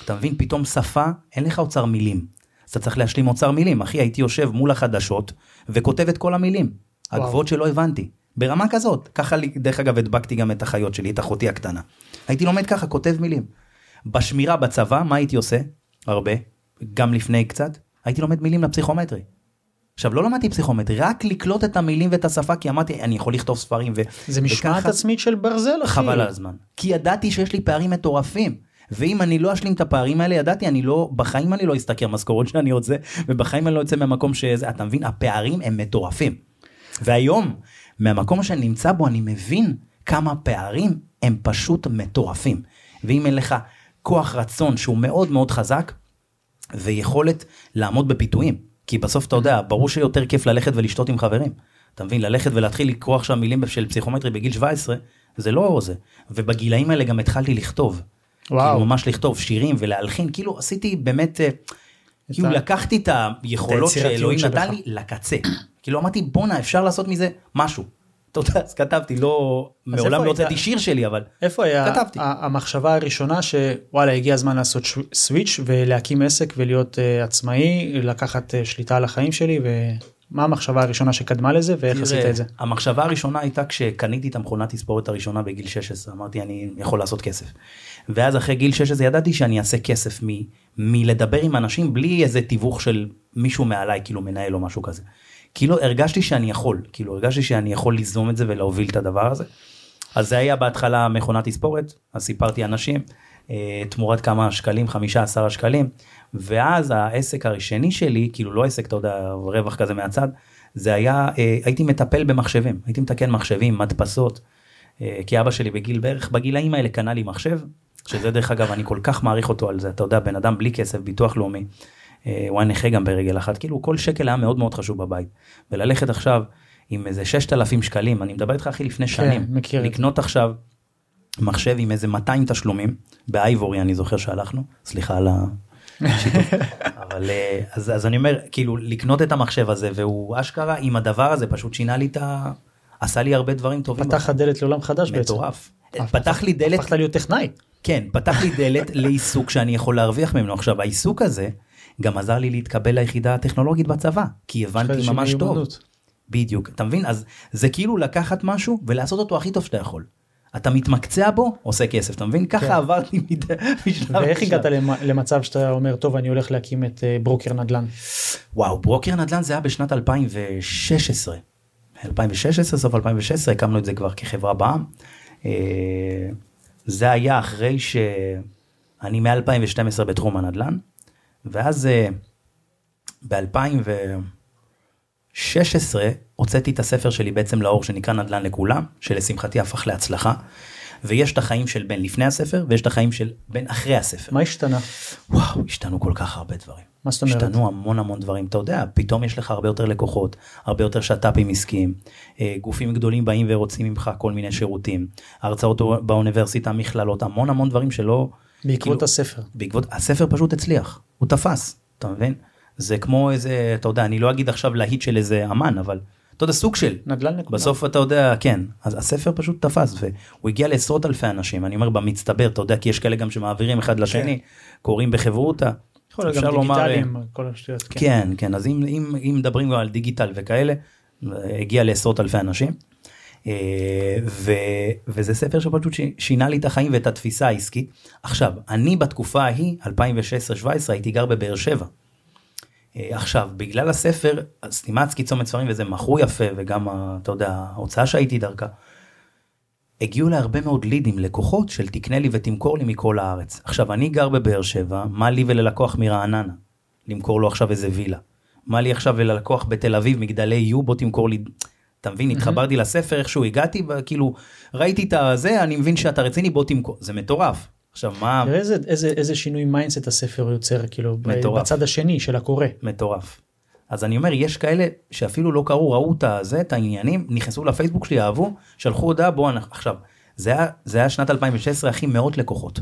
אתה מבין, פתאום שפה, אין לך אוצר מילים. אז אתה צריך להשלים אוצר מילים. אחי, הייתי יושב מול החדשות וכותב את כל המילים. הגבוהות שלא הבנתי. ברמה כזאת. ככה, לי- דרך אגב, הדבקתי גם את החיות שלי, את אחותי הקטנה. הייתי לומד ככה, כותב מילים. בשמירה בצבא, מה הייתי עושה? הרבה. גם לפני קצת. הייתי לומד מילים לפסיכומטרי. עכשיו, לא למדתי פסיכומטרי, רק לקלוט את המילים ואת השפה, כי אמרתי, אני יכול לכתוב ספרים ו...
זה משמעת
וככה-
עצמית של ברזל, אחי.
חבל על הזמן. כי ידעתי שיש לי פערים מטורפים. ואם אני לא אשלים את הפערים האלה, ידעתי, אני לא, בחיים אני לא אשתכר משכורות שאני רוצה, ובחיים אני לא יוצא מהמקום שזה, אתה מבין, הפערים הם מטורפים. והיום, מהמקום שאני נמצא בו, אני מבין כמה פערים הם פשוט מטורפים. ואם אין לך כוח רצון שהוא מאוד מאוד חזק, ויכולת לעמוד בפיתויים. כי בסוף אתה יודע, ברור שיותר כיף ללכת ולשתות עם חברים. אתה מבין, ללכת ולהתחיל לקרוא עכשיו מילים של פסיכומטרי בגיל 17, זה לא זה. ובגילאים האלה גם התחלתי לכתוב.
וואו.
כאילו ממש לכתוב שירים ולהלחין, כאילו עשיתי באמת, אה, כאילו לקחתי את היכולות שאלוהים. נתן לי לקצה. כאילו אמרתי בואנה אפשר לעשות מזה משהו. יודע, אז כתבתי, לא, מעולם לא? הוצאתי שיר שלי, אבל
איפה היה
כתבתי.
המחשבה הראשונה שוואלה הגיע הזמן לעשות סוויץ' ולהקים עסק ולהיות uh, עצמאי לקחת uh, שליטה על החיים שלי ומה המחשבה הראשונה שקדמה לזה ואיך עשית
תראה,
את זה.
המחשבה הראשונה הייתה כשקניתי את המכונת תספורת הראשונה בגיל 16 אמרתי אני יכול לעשות כסף. ואז אחרי גיל 16 ידעתי שאני אעשה כסף מ, מלדבר עם אנשים בלי איזה תיווך של מישהו מעליי כאילו מנהל או משהו כזה. כאילו הרגשתי שאני יכול כאילו הרגשתי שאני יכול ליזום את זה ולהוביל את הדבר הזה. אז זה היה בהתחלה מכונת תספורת אז סיפרתי אנשים אה, תמורת כמה שקלים חמישה עשרה שקלים ואז העסק הראשני שלי כאילו לא עסק אתה יודע רווח כזה מהצד זה היה אה, הייתי מטפל במחשבים הייתי מתקן מחשבים מדפסות אה, כי אבא שלי בגיל בערך בגילאים האלה קנה לי מחשב שזה דרך אגב אני כל כך מעריך אותו על זה אתה יודע בן אדם בלי כסף ביטוח לאומי. אה, הוא היה נכה גם ברגל אחת כאילו כל שקל היה מאוד מאוד חשוב בבית וללכת עכשיו עם איזה 6,000 שקלים אני מדבר איתך אחי לפני שנים
מכיר את זה.
לקנות עכשיו מחשב עם איזה 200 תשלומים באייבורי אני זוכר שהלכנו סליחה על השיתוף אבל אה, אז, אז אני אומר כאילו לקנות את המחשב הזה והוא אשכרה עם הדבר הזה פשוט שינה לי את ה... עשה לי הרבה דברים טובים.
פתח לך דלת לעולם חדש בעצם.
מטורף.
הפך-
פתח לי דלת
הפכת להיות טכנאי.
כן, פתח לי דלת לעיסוק שאני יכול להרוויח ממנו. עכשיו, העיסוק הזה גם עזר לי להתקבל ליחידה הטכנולוגית בצבא, כי הבנתי ממש טוב.
מיומנות.
בדיוק, אתה מבין? אז זה כאילו לקחת משהו ולעשות אותו הכי טוב שאתה יכול. אתה מתמקצע בו, עושה כסף, אתה מבין?
כן.
ככה עברתי מד- משלב
ואיך. הגעת למ- למצב שאתה אומר טוב אני הולך להקים את אה, ברוקר נדל"ן.
וואו, ברוקר נדל"ן זה היה בשנת 2016. 2016, סוף 2016, הקמנו את זה כבר כחברה בע"מ. אה, זה היה אחרי שאני מ-2012 בתחום הנדל"ן, ואז ב-2016 הוצאתי את הספר שלי בעצם לאור שנקרא נדל"ן לכולם, שלשמחתי הפך להצלחה. ויש את החיים של בין לפני הספר ויש את החיים של בין אחרי הספר.
מה השתנה?
וואו, השתנו כל כך הרבה דברים.
מה זאת אומרת?
השתנו המון המון דברים, אתה יודע, פתאום יש לך הרבה יותר לקוחות, הרבה יותר שת"פים עסקיים, אה, גופים גדולים באים ורוצים ממך כל מיני שירותים, הרצאות באוניברסיטה, מכללות, המון המון דברים שלא...
בעקבות
כאילו,
הספר.
בעקבות, הספר פשוט הצליח, הוא תפס, אתה מבין? זה כמו איזה, אתה יודע, אני לא אגיד עכשיו להיט של איזה אמן, אבל אתה יודע, סוג של,
נדל"ן לכולם.
בסוף אתה יודע, כן, אז הספר פשוט תפס, והוא הגיע לעשרות אלפי אנשים, אני אומר במצטבר, אתה יודע, כי יש כאלה גם שמעבירים אחד לשני, קוראים בחברותה.
יכול להיות גם דיגיטליים, כל השטויות. כן.
כן, כן, אז אם, אם, אם מדברים על דיגיטל וכאלה, הגיע לעשרות אלפי אנשים. אה, ו, וזה ספר שפשוט שינה לי את החיים ואת התפיסה העסקית. עכשיו, אני בתקופה ההיא, 2016-2017, הייתי גר בבאר שבע. אה, עכשיו, בגלל הספר, סטימצקי צומת ספרים וזה מכרו יפה, וגם, ה- אתה יודע, ההוצאה שהייתי דרכה, הגיעו להרבה מאוד לידים, לקוחות של תקנה לי ותמכור לי מכל הארץ. עכשיו, אני גר בבאר שבע, מה לי וללקוח מרעננה? למכור לו עכשיו איזה וילה. מה לי עכשיו וללקוח בתל אביב, מגדלי יו, בוא תמכור לי... אתה מבין, התחברתי לספר, איכשהו הגעתי, כאילו, ראיתי את הזה, אני מבין שאתה רציני, בוא תמכור. זה מטורף. עכשיו, מה...
תראה איזה, איזה, איזה שינוי mindset הספר יוצר כאילו
מטורף.
בצד השני של הקורא.
מטורף. אז אני אומר, יש כאלה שאפילו לא קראו, ראו את הזה, את העניינים, נכנסו לפייסבוק שלי, אהבו, שלחו הודעה, בוא, אנחנו- עכשיו, זה היה, זה היה שנת 2016, אחי, מאות לקוחות.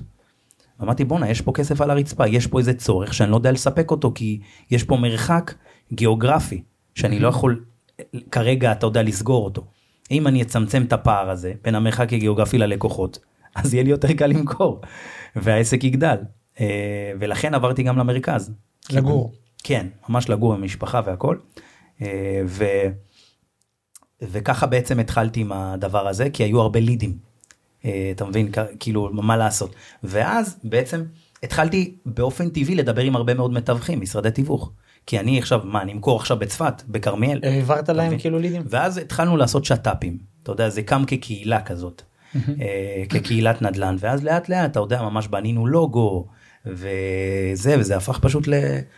אמרתי, בואנה, יש פה כסף על הרצפה, יש פה איזה צורך שאני לא יודע לספק אותו, כי יש פה מרחק גיאוגרפי, שאני לא יכול כרגע, אתה יודע, לסגור אותו. אם אני אצמצם את הפער הזה בין המרחק הגיאוגרפי ללקוחות, אז יהיה לי יותר קל למכור, והעסק יגדל. אה, ולכן עברתי גם למרכז.
לגור.
כן, ממש לגור עם משפחה והכל. אה, ו... וככה בעצם התחלתי עם הדבר הזה, כי היו הרבה לידים. אה, אתה מבין, כאילו, מה לעשות. ואז בעצם התחלתי באופן טבעי לדבר עם הרבה מאוד מתווכים, משרדי תיווך. כי אני עכשיו, מה, אני אמכור עכשיו בצפת, בכרמיאל.
העברת להם? כאילו לידים?
ואז התחלנו לעשות שת"פים. אתה יודע, זה קם כקהילה כזאת. אה, כקהילת נדל"ן, ואז לאט לאט, אתה יודע, ממש בנינו לוגו, וזה, וזה הפך פשוט ל...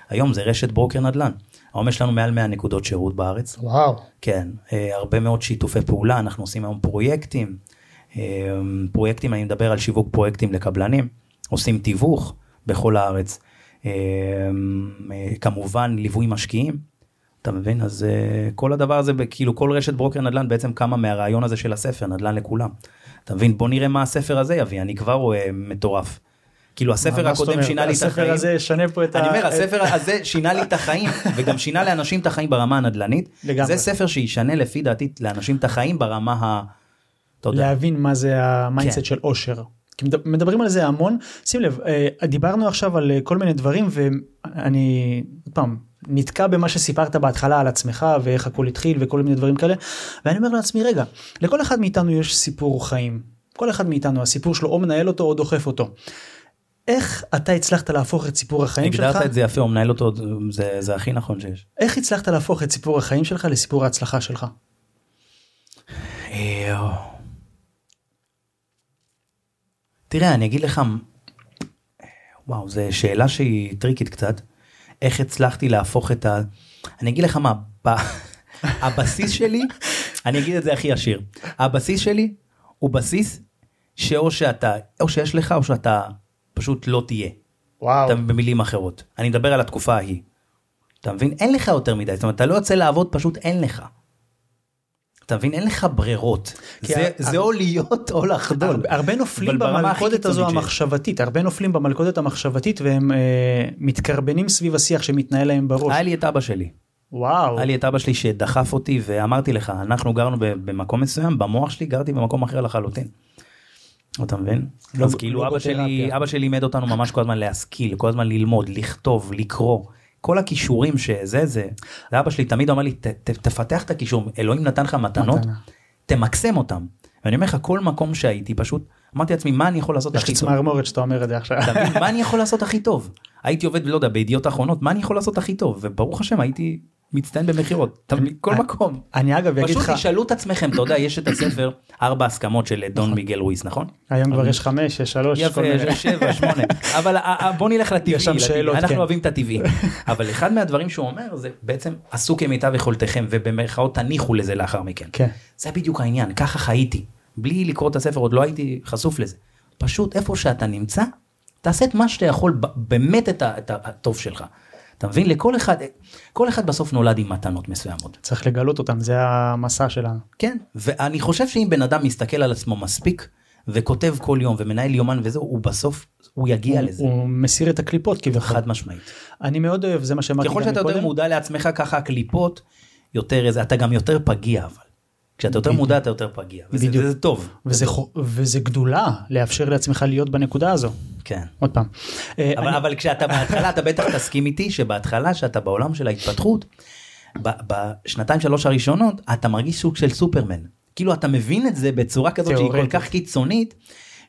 היום זה רשת ברוקר נדל"ן. היום יש לנו מעל 100 נקודות שירות בארץ.
וואו.
כן, אה, הרבה מאוד שיתופי פעולה, אנחנו עושים היום פרויקטים. אה, פרויקטים, אני מדבר על שיווק פרויקטים לקבלנים, עושים תיווך בכל הארץ. אה, אה, כמובן ליווי משקיעים, אתה מבין? אז אה, כל הדבר הזה, כאילו כל רשת ברוקר נדל"ן בעצם קמה מהרעיון הזה של הספר, נדל"ן לכולם. אתה מבין? בוא נראה מה הספר הזה יביא, אני כבר רואה מטורף. כאילו הספר הקודם? שינה לי את החיים.
הספר הזה ישנה פה את ה...
אני אומר, הספר הזה שינה לי את החיים, וגם שינה לאנשים את החיים ברמה הנדל"נית.
לגמרי.
זה ספר שישנה לפי דעתי לאנשים את החיים ברמה ה... אתה יודע,
להבין מה זה ה mindset
כן.
של אושר. כי מד- מדברים על זה המון שים לב אה, דיברנו עכשיו על אה, כל מיני דברים ואני עוד פעם נתקע במה שסיפרת בהתחלה על עצמך ואיך הכל התחיל וכל מיני דברים כאלה ואני אומר לעצמי רגע לכל אחד מאיתנו יש סיפור חיים כל אחד מאיתנו הסיפור שלו או מנהל אותו או דוחף אותו. איך אתה הצלחת להפוך את סיפור החיים שלך
הגדרת את זה יפה, הוא מנהל אותו, זה, זה הכי נכון שיש.
איך הצלחת להפוך את סיפור החיים שלך לסיפור ההצלחה שלך.
אה, תראה, אני אגיד לך, וואו, זו שאלה שהיא טריקית קצת. איך הצלחתי להפוך את ה... אני אגיד לך מה, ב... הבסיס שלי, אני אגיד את זה הכי עשיר, הבסיס שלי הוא בסיס שאו שאתה, או שיש לך או שאתה פשוט לא תהיה.
וואו.
אתה במילים אחרות. אני מדבר על התקופה ההיא. אתה מבין? אין לך יותר מדי, זאת אומרת, אתה לא יוצא לעבוד, פשוט אין לך. אתה מבין? אין לך ברירות. זה,
ה-
זה או להיות או לחדול.
הרבה, הרבה נופלים במלכודת הזו. המחשבתית, הרבה נופלים במלכודת המחשבתית והם אה, מתקרבנים סביב השיח שמתנהל להם בראש.
היה לי את אבא שלי.
וואו.
היה לי את אבא שלי שדחף אותי ואמרתי לך, אנחנו גרנו במקום מסוים, במוח שלי גרתי במקום אחר לחלוטין. אתה מבין?
לא-
אז כאילו אבא
לוגותרפיה.
שלי, אבא שלי לימד אותנו ממש כל הזמן להשכיל, כל הזמן ללמוד, לכתוב, לקרוא. כל הכישורים שזה זה, זה אבא שלי תמיד אומר לי "ת- ת- תפתח את הכישור, אלוהים נתן לך מתנות,
מתנה.
תמקסם אותם. ואני אומר לך כל מקום שהייתי פשוט אמרתי לעצמי מה אני יכול לעשות
יש
הכי
לי
טוב.
צמרמורת שאתה אומר את זה עכשיו.
מה אני יכול לעשות הכי טוב? הייתי עובד, לא יודע, בידיעות אחרונות, מה אני יכול לעשות הכי טוב? וברוך השם הייתי מצטיין במכירות? כל מקום.
אני אגב אגיד
פשוט
לך,
תשאלו את עצמכם, אתה יודע, יש את הספר ארבע הסכמות של דון מיגל רויס, נכון?
היום כבר יש חמש, יש שלוש,
יפה, שבע, שמונה, אבל אה, אה, בוא נלך לטבעי, אנחנו
כן.
אוהבים את הטבעי, אבל אחד מהדברים שהוא אומר זה בעצם עשו כמיטב יכולתכם ובמרכאות תניחו לזה לאחר מכן.
כן.
זה בדיוק העניין, ככה חייתי. בלי לקרוא את הספר, עוד לא הייתי חשוף לזה. פשוט איפה שאתה נמצא, תעשה את מה שאתה יכול, באמת את הטוב שלך. אתה מבין? לכל אחד, כל אחד בסוף נולד עם מתנות מסוימות.
צריך לגלות אותם, זה המסע שלנו.
כן, ואני חושב שאם בן אדם מסתכל על עצמו מספיק, וכותב כל יום ומנהל יומן וזהו, הוא בסוף, הוא יגיע לזה.
הוא מסיר את הקליפות כביכול.
חד משמעית.
אני מאוד אוהב, זה מה שאמרתי
ככל
גם
שאתה יותר
מקודם.
מודע לעצמך ככה הקליפות, יותר איזה, אתה גם יותר פגיע אבל. כשאתה יותר. מודע אתה יותר פגיע. וזה,
בדיוק.
וזה טוב.
וזה וזה גדולה לאפשר לעצמך להיות בנקודה הזו.
כן.
עוד פעם. אה,
אבל,
אני-
אבל כשאתה בהתחלה אתה בטח תסכים איתי שבהתחלה שאתה בעולם של ההתפתחות בשנתיים שלוש הראשונות אתה מרגיש סוג של סופרמן כאילו אתה מבין את זה בצורה כזאת שהיא כל. כך קיצונית,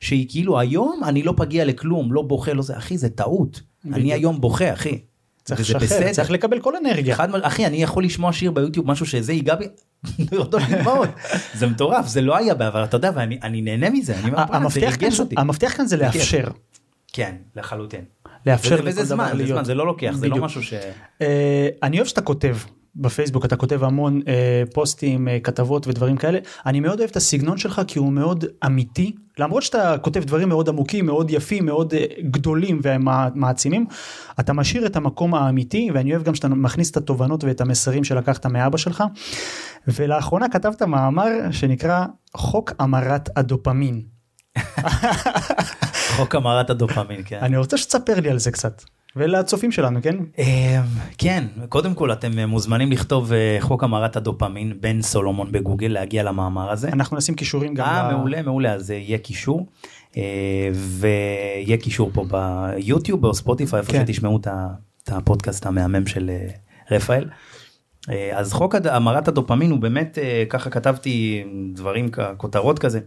שהיא כאילו היום אני לא פגיע לכלום, לא בוכה, לא זה, אחי זה טעות. אני. היום בוכה, אחי.
צריך
וזה
לשחרר. צריך לקבל כל אנרגיה.
אחד, אחי, אני יכול לשמוע שיר ביוטיוב, משהו שזה ייגע בי, אותו דמעות. זה מטורף, זה לא היה בעבר, אתה יודע, ואני אני נהנה מזה, אני אומר,
ה-
"בואנה, זה ריגש אותי.
המפתח כאן זה. לאפשר.
כן, לחלוטין.
לאפשר
וזה- וזה
לכל דבר
זמן, זה
להיות.
זמן, זה לא לוקח, זה לא. משהו ש...
אה, אני אוהב שאתה כותב בפייסבוק אתה כותב המון אה, פוסטים אה, כתבות ודברים כאלה. אני מאוד אוהב את הסגנון שלך כי הוא מאוד אמיתי. למרות שאתה כותב דברים מאוד עמוקים מאוד יפים מאוד אה, גדולים ומעצימים אתה משאיר את המקום האמיתי ואני אוהב גם שאתה מכניס את התובנות ואת המסרים שלקחת מאבא שלך. ולאחרונה כתבת מאמר שנקרא חוק המרת הדופמין
חוק המרת הדופמין, כן.
אני רוצה שתספר לי על זה קצת ולצופים שלנו כן
אה, כן, קודם כל אתם אה, מוזמנים לכתוב אה, חוק המרת הדופמין בן סולומון בגוגל להגיע למאמר הזה.
אנחנו נשים קישורים גם
אה,
ל-
מעולה, מעולה, אז אה, יהיה קישור. ויהיה קישור פה ביוטיוב או ספוטיפיי, איפה
כן.
שתשמעו את הפודקאסט המהמם של רפאל. אז חוק המרת הדופמין הוא באמת, ככה כתבתי דברים, כותרות כזה.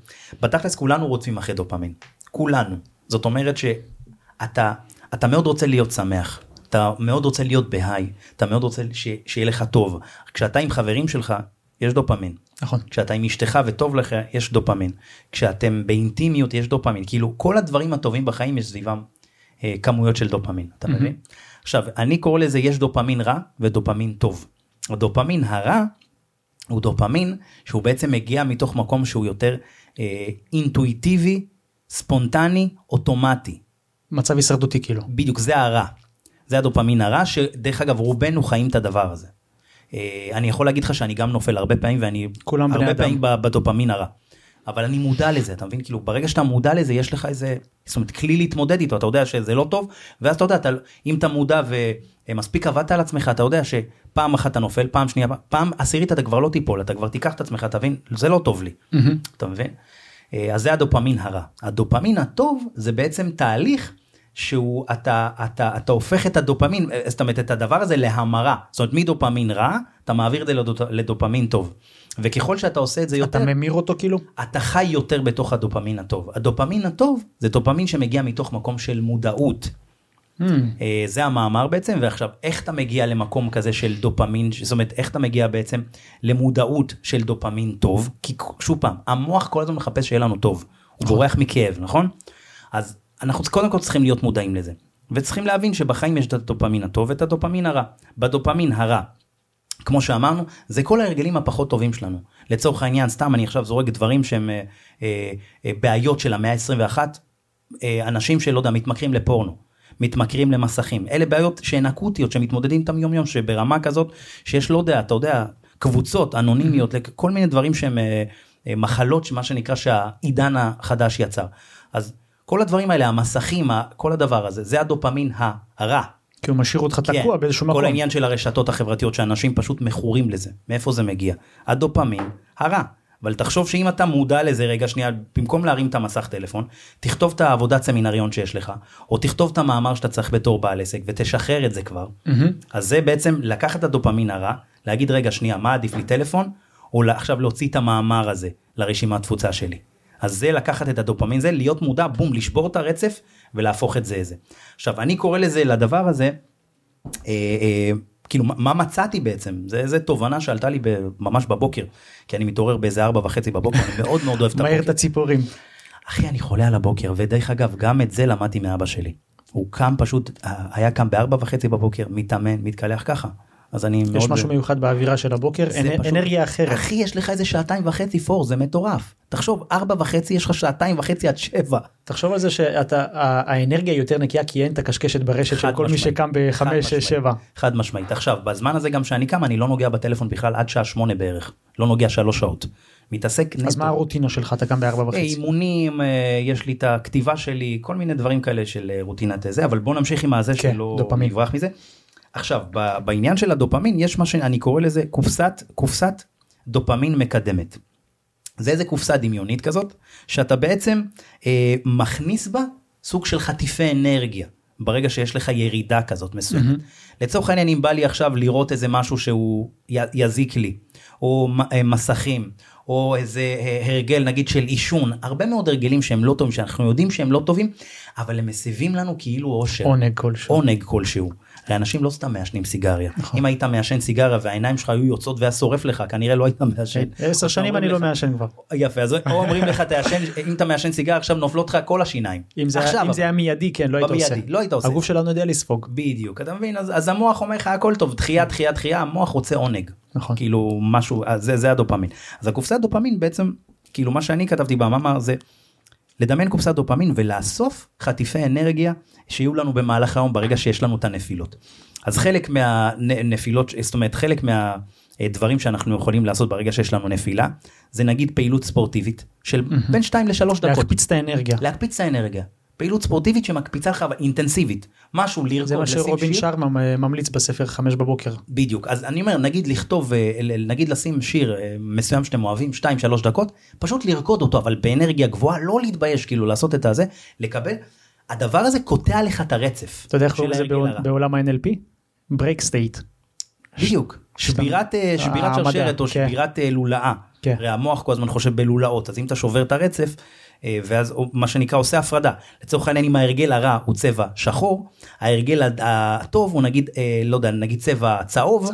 בתכלס כולנו רוצים אחרי דופמין. כולנו. זאת אומרת שאתה אתה מאוד רוצה להיות שמח. אתה מאוד רוצה להיות בהיי, אתה מאוד רוצה ש, שיהיה לך טוב. כשאתה עם חברים שלך, יש דופמין.
נכון
כשאתה עם אשתך וטוב לך, יש דופמין. כשאתם באינטימיות, יש דופמין. כאילו, כל הדברים הטובים בחיים יש סביבם אה, כמויות של דופמין, אתה
מהמם.
מבין? עכשיו, אני קורא לזה, יש דופמין רע ודופמין טוב. הדופמין הרע הוא דופמין שהוא בעצם מגיע מתוך מקום שהוא יותר אה, אינטואיטיבי, ספונטני, אוטומטי.
מצב הישרדותי כאילו.
בדיוק, זה הרע. זה הדופמין הרע, שדרך אגב רובנו חיים את הדבר הזה. אה, אני יכול להגיד לך שאני גם נופל הרבה פעמים ואני
כולם
הרבה
אדם.
פעמים בדופמין הרע. אבל אני מודע לזה, אתה מבין? כאילו ברגע שאתה מודע לזה יש לך איזה, זאת אומרת כלי להתמודד איתו, אתה יודע שזה לא טוב, ואז אתה יודע, אתה, אם אתה מודע ומספיק עבדת על עצמך, אתה יודע שפעם אחת אתה נופל, פעם שנייה, פעם עשירית אתה כבר לא תיפול, אתה כבר תיקח את עצמך, תבין? זה לא טוב לי. אתה מבין? אה, אז זה הדופמין הרע. הדופמין הטוב זה בעצם תהליך שהוא, אתה, אתה, אתה הופך את הדופמין, אה, זאת אומרת את הדבר הזה להמרה. זאת אומרת מדופמין רע, אתה מעביר את זה לדופ, לדופמין טוב. וככל שאתה עושה את זה יותר,
אתה ממיר אותו כאילו?
אתה חי יותר בתוך הדופמין הטוב. הדופמין הטוב זה דופמין שמגיע מתוך מקום של מודעות. אה, זה המאמר בעצם ועכשיו איך אתה מגיע למקום כזה של דופמין זאת אומרת איך אתה מגיע בעצם למודעות של דופמין טוב כי שוב פעם המוח כל הזמן מחפש שיהיה לנו טוב הוא בורח מכאב נכון אז אנחנו קודם כל צריכים להיות מודעים לזה וצריכים להבין שבחיים יש את הדופמין הטוב ואת הדופמין הרע. בדופמין הרע. כמו שאמרנו זה כל ההרגלים הפחות טובים שלנו. לצורך העניין סתם אני עכשיו זורק דברים שהם אה, אה, אה, בעיות של המאה ה-21 אה, אנשים שלא יודע מתמכרים לפורנו מתמכרים למסכים. אלה בעיות שהן אקוטיות שמתמודדים איתם יום יום שברמה כזאת שיש לא יודע אתה יודע קבוצות אנונימיות כל מיני דברים שהם אה, אה, מחלות מה שנקרא שהעידן החדש יצר. אז כל הדברים האלה המסכים כל הדבר הזה זה הדופמין הרע.
כי הוא משאיר אותך תקוע באיזשהו מקום.
כן. כל העניין של הרשתות החברתיות שאנשים פשוט מכורים לזה מאיפה זה מגיע הדופמין הרע אבל תחשוב שאם אתה מודע לזה רגע שנייה במקום להרים את המסך טלפון תכתוב את העבודת סמינריון שיש לך או תכתוב את המאמר שאתה צריך בתור בעל עסק ותשחרר את זה כבר
מהמם.
אז זה בעצם לקחת את הדופמין הרע להגיד רגע שנייה מה עדיף לי טלפון או עכשיו להוציא את המאמר הזה לרשימת תפוצה שלי. אז זה לקחת את הדופמין זה להיות מודע בום לשבור את הרצף ולהפוך את זה איזה. עכשיו אני קורא לזה לדבר הזה אה, אה, כאילו מה- מצאתי בעצם זה איזה תובנה שעלתה לי ב- ממש בבוקר כי אני מתעורר באיזה ארבע וחצי בבוקר אני מאוד מאוד אוהב את
מהר את
הבוקר.
הציפורים.
אחי אני חולה על הבוקר ודרך אגב גם את זה למדתי מאבא שלי. הוא קם פשוט היה קם בארבע וחצי בבוקר מתאמן מתקלח ככה. אז אני מאוד
יש משהו מיוחד באווירה של הבוקר, אנ-
פשוט-
אנרגיה אחרת.
אחי יש לך איזה שעתיים וחצי פור זה מטורף תחשוב ארבע וחצי יש לך שעתיים וחצי עד שבע.
תחשוב על זה שאתה, ה- האנרגיה היא יותר נקייה כי אין את הקשקשת ברשת של כל מי. שקם בחמש. שש, שבע.
חד משמעית עכשיו בזמן הזה גם שאני קם אני לא נוגע בטלפון בכלל עד שעה שמונה בערך לא נוגע שלוש שעות. מתעסק נטו.
אז מה הרוטינה שלך? אתה קם בארבע
אה,
וחצי.
אימונים אה, יש לי את הכתיבה שלי כל מיני דברים כאלה של אה, רוטינת זה אבל בוא נמשיך עם הזה
כן,
שלא. נברח מזה. עכשיו ב- בעניין של הדופמין יש מה שאני קורא לזה קופסת קופסת דופמין מקדמת. זה איזה קופסה דמיונית כזאת שאתה בעצם אה, מכניס בה סוג של חטיפי אנרגיה ברגע שיש לך ירידה כזאת מסוימת. לצורך העניין אם בא לי עכשיו לראות איזה משהו שהוא י- יזיק לי או אה, מסכים, או איזה אה, הרגל נגיד של עישון, הרבה מאוד הרגלים שהם לא טובים, שאנחנו יודעים שהם לא טובים, אבל הם מסיבים לנו כאילו אושר.
עונג כלשהו.
עונג כלשהו. הרי אנשים לא סתם מעשנים סיגריה.
נכון.
אם היית מעשן סיגריה והעיניים שלך היו יוצאות והיה שורף לך, כנראה לא היית מעשן.
עשר שנים אני לא מעשן כבר.
יפה, אז או אומרים לך תעשן, אם אתה מעשן סיגריה עכשיו נופלות לך כל השיניים.
אם זה
עכשיו,
אם זה היה מיידי כן לא היית עושה.
לא היית עושה.
הגוף שלנו יודע לספוג.
בדיוק, אתה מבין? אז, אז המוח אומר לך הכל טוב, דחייה, דחייה, דחייה, המוח רוצה עונג.
נכון.
כאילו משהו, זה, זה הדופמין. אז הקופסת דופמין בעצם, כאילו מה שאני כתבתי במאמר זה לדמיין קופסת דופמין ולאסוף חטיפי אנרגיה שיהיו לנו במהלך היום ברגע שיש לנו את הנפילות. אז חלק מהנפילות, זאת אומרת חלק מהדברים שאנחנו יכולים לעשות ברגע שיש לנו נפילה, זה נגיד פעילות ספורטיבית של בין 2 ל-3 דקות.
להקפיץ את האנרגיה.
להקפיץ את האנרגיה. פעילות ספורטיבית שמקפיצה לך אינטנסיבית. משהו לרקוד,
זה מה שרובין. שרמה ממליץ בספר חמש בבוקר.
בדיוק אז אני אומר נגיד לכתוב אה, נגיד לשים שיר אה, מסוים שאתם אוהבים 2-3 דקות פשוט לרקוד אותו אבל באנרגיה גבוהה לא להתבייש כאילו לעשות את הזה לקבל הדבר הזה קוטע לך את הרצף.
אתה יודע איך קוראים לזה. בעולם ה-NLP? break state.
בדיוק שבירת אה, שבירת שרשרת או
כן.
שבירת אה, לולאה.
כן.
הרי המוח כל הזמן חושב בלולאות אז אם אתה שובר את הרצף אה, ואז הוא- מה שנקרא עושה הפרדה לצורך העניין אם ההרגל הרע הוא צבע שחור ההרגל הטוב הוא נגיד אה, לא יודע נגיד צבע צהוב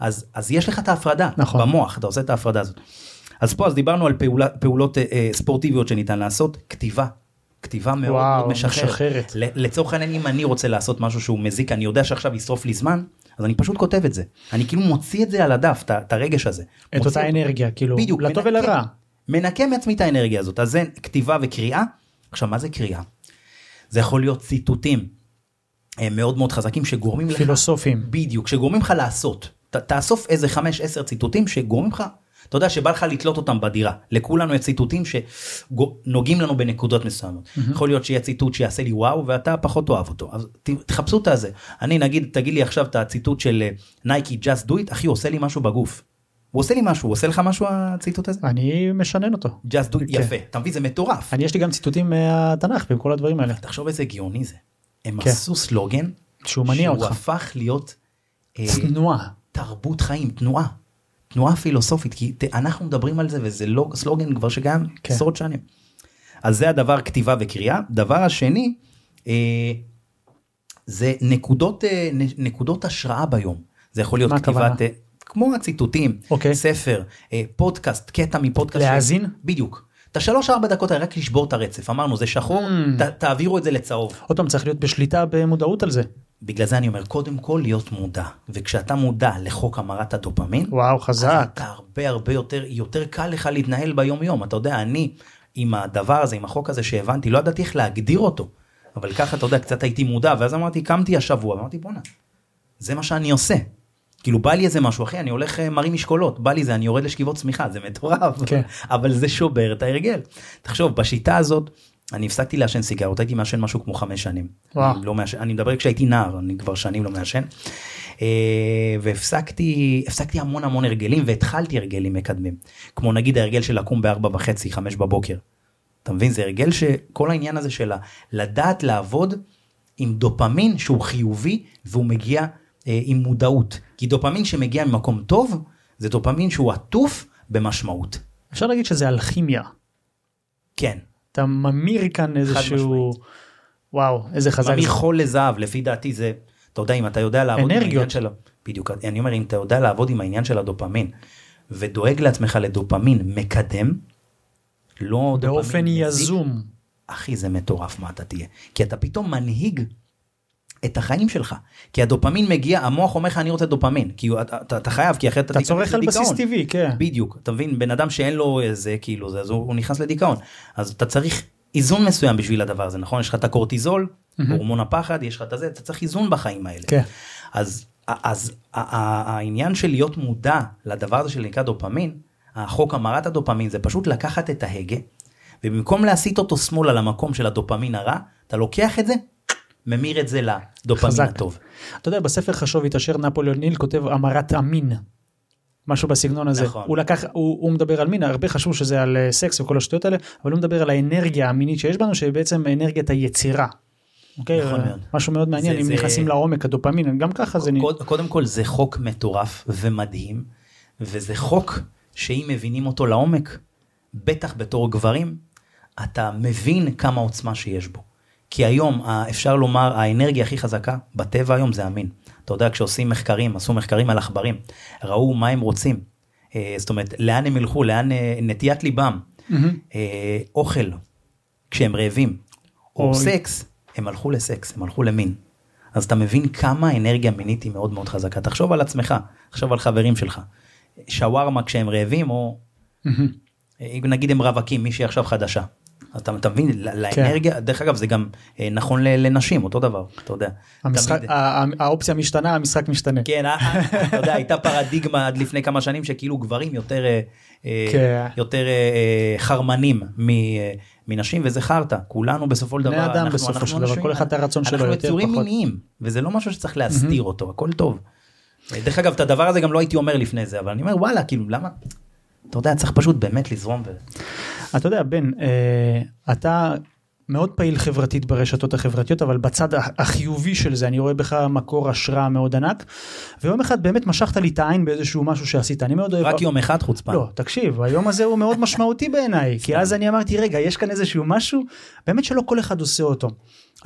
אז אז יש לך את ההפרדה
נכון.
במוח אתה עושה את ההפרדה הזאת. אז פה אז דיברנו על פעולה, פעולות אה, אה, ספורטיביות שניתן לעשות כתיבה. כתיבה מאוד
וואו,
מאוד משחררת.
משחררת.
לצורך העניין אם אני רוצה לעשות משהו שהוא מזיק אני יודע שעכשיו ישרוף לי זמן אז אני פשוט כותב את זה אני כאילו מוציא את זה על הדף את את הרגש הזה.
את
מוציא
אותה
אותו.
אנרגיה כאילו
בדיוק,
לטוב ולרע.
מנקה מעצמי את האנרגיה הזאת אז זה כתיבה וקריאה. עכשיו מה זה קריאה? זה יכול להיות ציטוטים אה, מאוד מאוד חזקים שגורמים לך
פילוסופים.
בדיוק שגורמים לך לעשות ת, תאסוף איזה 5-10 ציטוטים שגורמים לך אתה יודע שבא לך לתלות אותם בדירה לכולנו יש ציטוטים שנוגעים לנו בנקודות מסוימות יכול להיות שיהיה ציטוט שיעשה לי וואו ואתה פחות תאהב אותו אז תחפשו את הזה אני נגיד תגיד לי עכשיו את הציטוט של נייקי just do it אחי עושה לי משהו בגוף. הוא עושה לי משהו הוא עושה לך משהו הציטוט הזה?
אני משנן אותו.
just do it
כן.
יפה אתה מבין זה מטורף.
אני יש לי גם ציטוטים מהתנ"ך וכל הדברים האלה.
תחשוב איזה גאוני זה. הם
כן.
עשו סלוגן
שהוא מניע
שהוא
אותך.
הפך להיות אה,
תנועה.
תרבות חיים, תנועה. תנועה פילוסופית, כי אנחנו מדברים על זה וזה לא סלוגן כבר שקיים
כן.
עשרות שנים. אז זה הדבר כתיבה וקריאה. דבר השני, אה, זה נקודות, אה, נקודות השראה ביום. זה יכול להיות כתיבת? אה, כמו הציטוטים,
אוקיי.
ספר, אה, פודקאסט, קטע מפודקאסט.
להאזין?
בדיוק. את השלוש ארבע דקות האלה רק לשבור את הרצף, אמרנו זה שחור,
Mm.
ת, תעבירו את זה לצהוב.
עוד פעם צריך להיות בשליטה במודעות על זה.
בגלל זה אני אומר קודם כל להיות מודע וכשאתה מודע לחוק המרת הדופמין
וואו חזק.
אתה הרבה הרבה יותר יותר קל לך להתנהל ביום יום אתה יודע אני עם הדבר הזה עם החוק הזה שהבנתי לא ידעתי איך להגדיר אותו אבל ככה אתה יודע קצת הייתי מודע ואז אמרתי קמתי השבוע אמרתי בואנה זה מה שאני עושה. כאילו בא לי איזה משהו אחי אני הולך אה, מרים משקולות בא לי זה אני יורד לשכיבות צמיחה זה מטורף
כן.
אבל זה שובר את ההרגל. תחשוב בשיטה הזאת אני הפסקתי לעשן סיגרות הייתי מעשן משהו כמו חמש שנים.
וואו.
אני, לא מעשן, אני מדבר כשהייתי נער אני כבר שנים לא מעשן. אה, והפסקתי הפסקתי המון המון הרגלים והתחלתי הרגלים מקדמים כמו נגיד ההרגל של לקום בארבע וחצי חמש בבוקר. אתה מבין זה הרגל שכל העניין הזה של לדעת לעבוד עם דופמין שהוא חיובי והוא מגיע עם מודעות כי דופמין שמגיע ממקום טוב זה דופמין שהוא עטוף במשמעות.
אפשר להגיד שזה אלכימיה.
כן.
אתה ממיר כאן איזשהו וואו איזה חזק.
ממיר. חול לזהב לפי דעתי זה אתה יודע אם אתה יודע לעבוד עם
אנרגיות.
העניין של בדיוק אני אומר אם אתה יודע לעבוד עם העניין של הדופמין ודואג לעצמך לדופמין מקדם. לא
באופן
דופמין מזיק,
יזום.
אחי זה מטורף מה אתה תהיה כי אתה פתאום מנהיג את החיים שלך. כי הדופמין מגיע המוח אומר לך אני רוצה דופמין. כי הוא- אתה, אתה, אתה חייב כי אחרת
אתה
תיכנס
צורך על בסיס. טבעי כן.
בדיוק. אתה מבין בן אדם שאין לו איזה כאילו זה אז הוא, הוא נכנס לדיכאון. אז אתה צריך איזון מסוים בשביל הדבר הזה נכון? יש לך את הקורטיזול הורמון הפחד יש לך את הזה אתה צריך איזון בחיים האלה.
כן.
אז אז העניין של להיות מודע לדבר הזה שנקרא דופמין החוק המרת הדופמין זה פשוט לקחת את ההגה ובמקום להסיט אותו שמאלה למקום של הדופמין הרע אתה לוקח את זה ממיר את זה לדופמין. הטוב.
אתה יודע בספר חשוב התעשר נפוליאון ניל כותב המרת המין. משהו בסגנון הזה
נכון.
הוא לקח הוא, הוא מדבר על מין הרבה חשוב שזה על אה, סקס וכל השטויות האלה אבל הוא מדבר על האנרגיה המינית שיש בנו שבעצם אנרגיית היצירה. אוקיי?
נכון
אה,
מאוד.
משהו מאוד מעניין
זה-
אם
זה-
נכנסים לעומק הדופמין גם ככה זה
קוד- קודם כל זה חוק מטורף ומדהים וזה חוק שאם מבינים אותו לעומק, בטח בתור גברים, אתה מבין כמה עוצמה שיש בו. כי היום אפשר לומר האנרגיה הכי חזקה בטבע היום זה המין. אתה יודע כשעושים מחקרים עשו מחקרים על עכברים ראו מה הם רוצים. אה, זאת אומרת לאן הם ילכו לאן אה, נטיית ליבם mm-hmm. אוכל כשהם רעבים או, או סקס הם הלכו לסקס הם הלכו למין. אז אתה מבין כמה אנרגיה מינית היא מאוד מאוד חזקה תחשוב על עצמך תחשוב על חברים שלך שווארמה כשהם רעבים או mm-hmm. נגיד הם רווקים מישהי עכשיו חדשה אתה, אתה מבין לאנרגיה כן. דרך אגב זה גם אה, נכון לנשים אותו דבר אתה יודע.
המשחק, תמיד... האופציה משתנה המשחק משתנה.
כן אה, אה, אתה יודע הייתה פרדיגמה עד לפני כמה שנים שכאילו גברים יותר כן. יותר חרמנים מנשים וזה חרטא כולנו בסופו של דבר
אדם אנחנו, בסופו של דבר כל אחד הרצון שלו
יותר פחות. אנחנו יצורים מיניים וזה לא משהו שצריך להסתיר אותו הכל טוב. דרך אגב את הדבר הזה גם לא הייתי אומר לפני זה אבל אני אומר וואלה כאילו למה אתה יודע צריך פשוט באמת לזרום. ו...
אתה יודע בן אה, אתה מאוד פעיל חברתית ברשתות החברתיות אבל בצד החיובי של זה אני רואה בך מקור השראה מאוד ענק. ויום אחד באמת משכת לי את העין באיזשהו משהו שעשית אני מאוד
אוהב. רק יום אחד חוצפן.
לא תקשיב היום הזה הוא מאוד משמעותי בעיניי כי אז אני אמרתי רגע יש כאן איזשהו משהו באמת שלא כל אחד עושה אותו.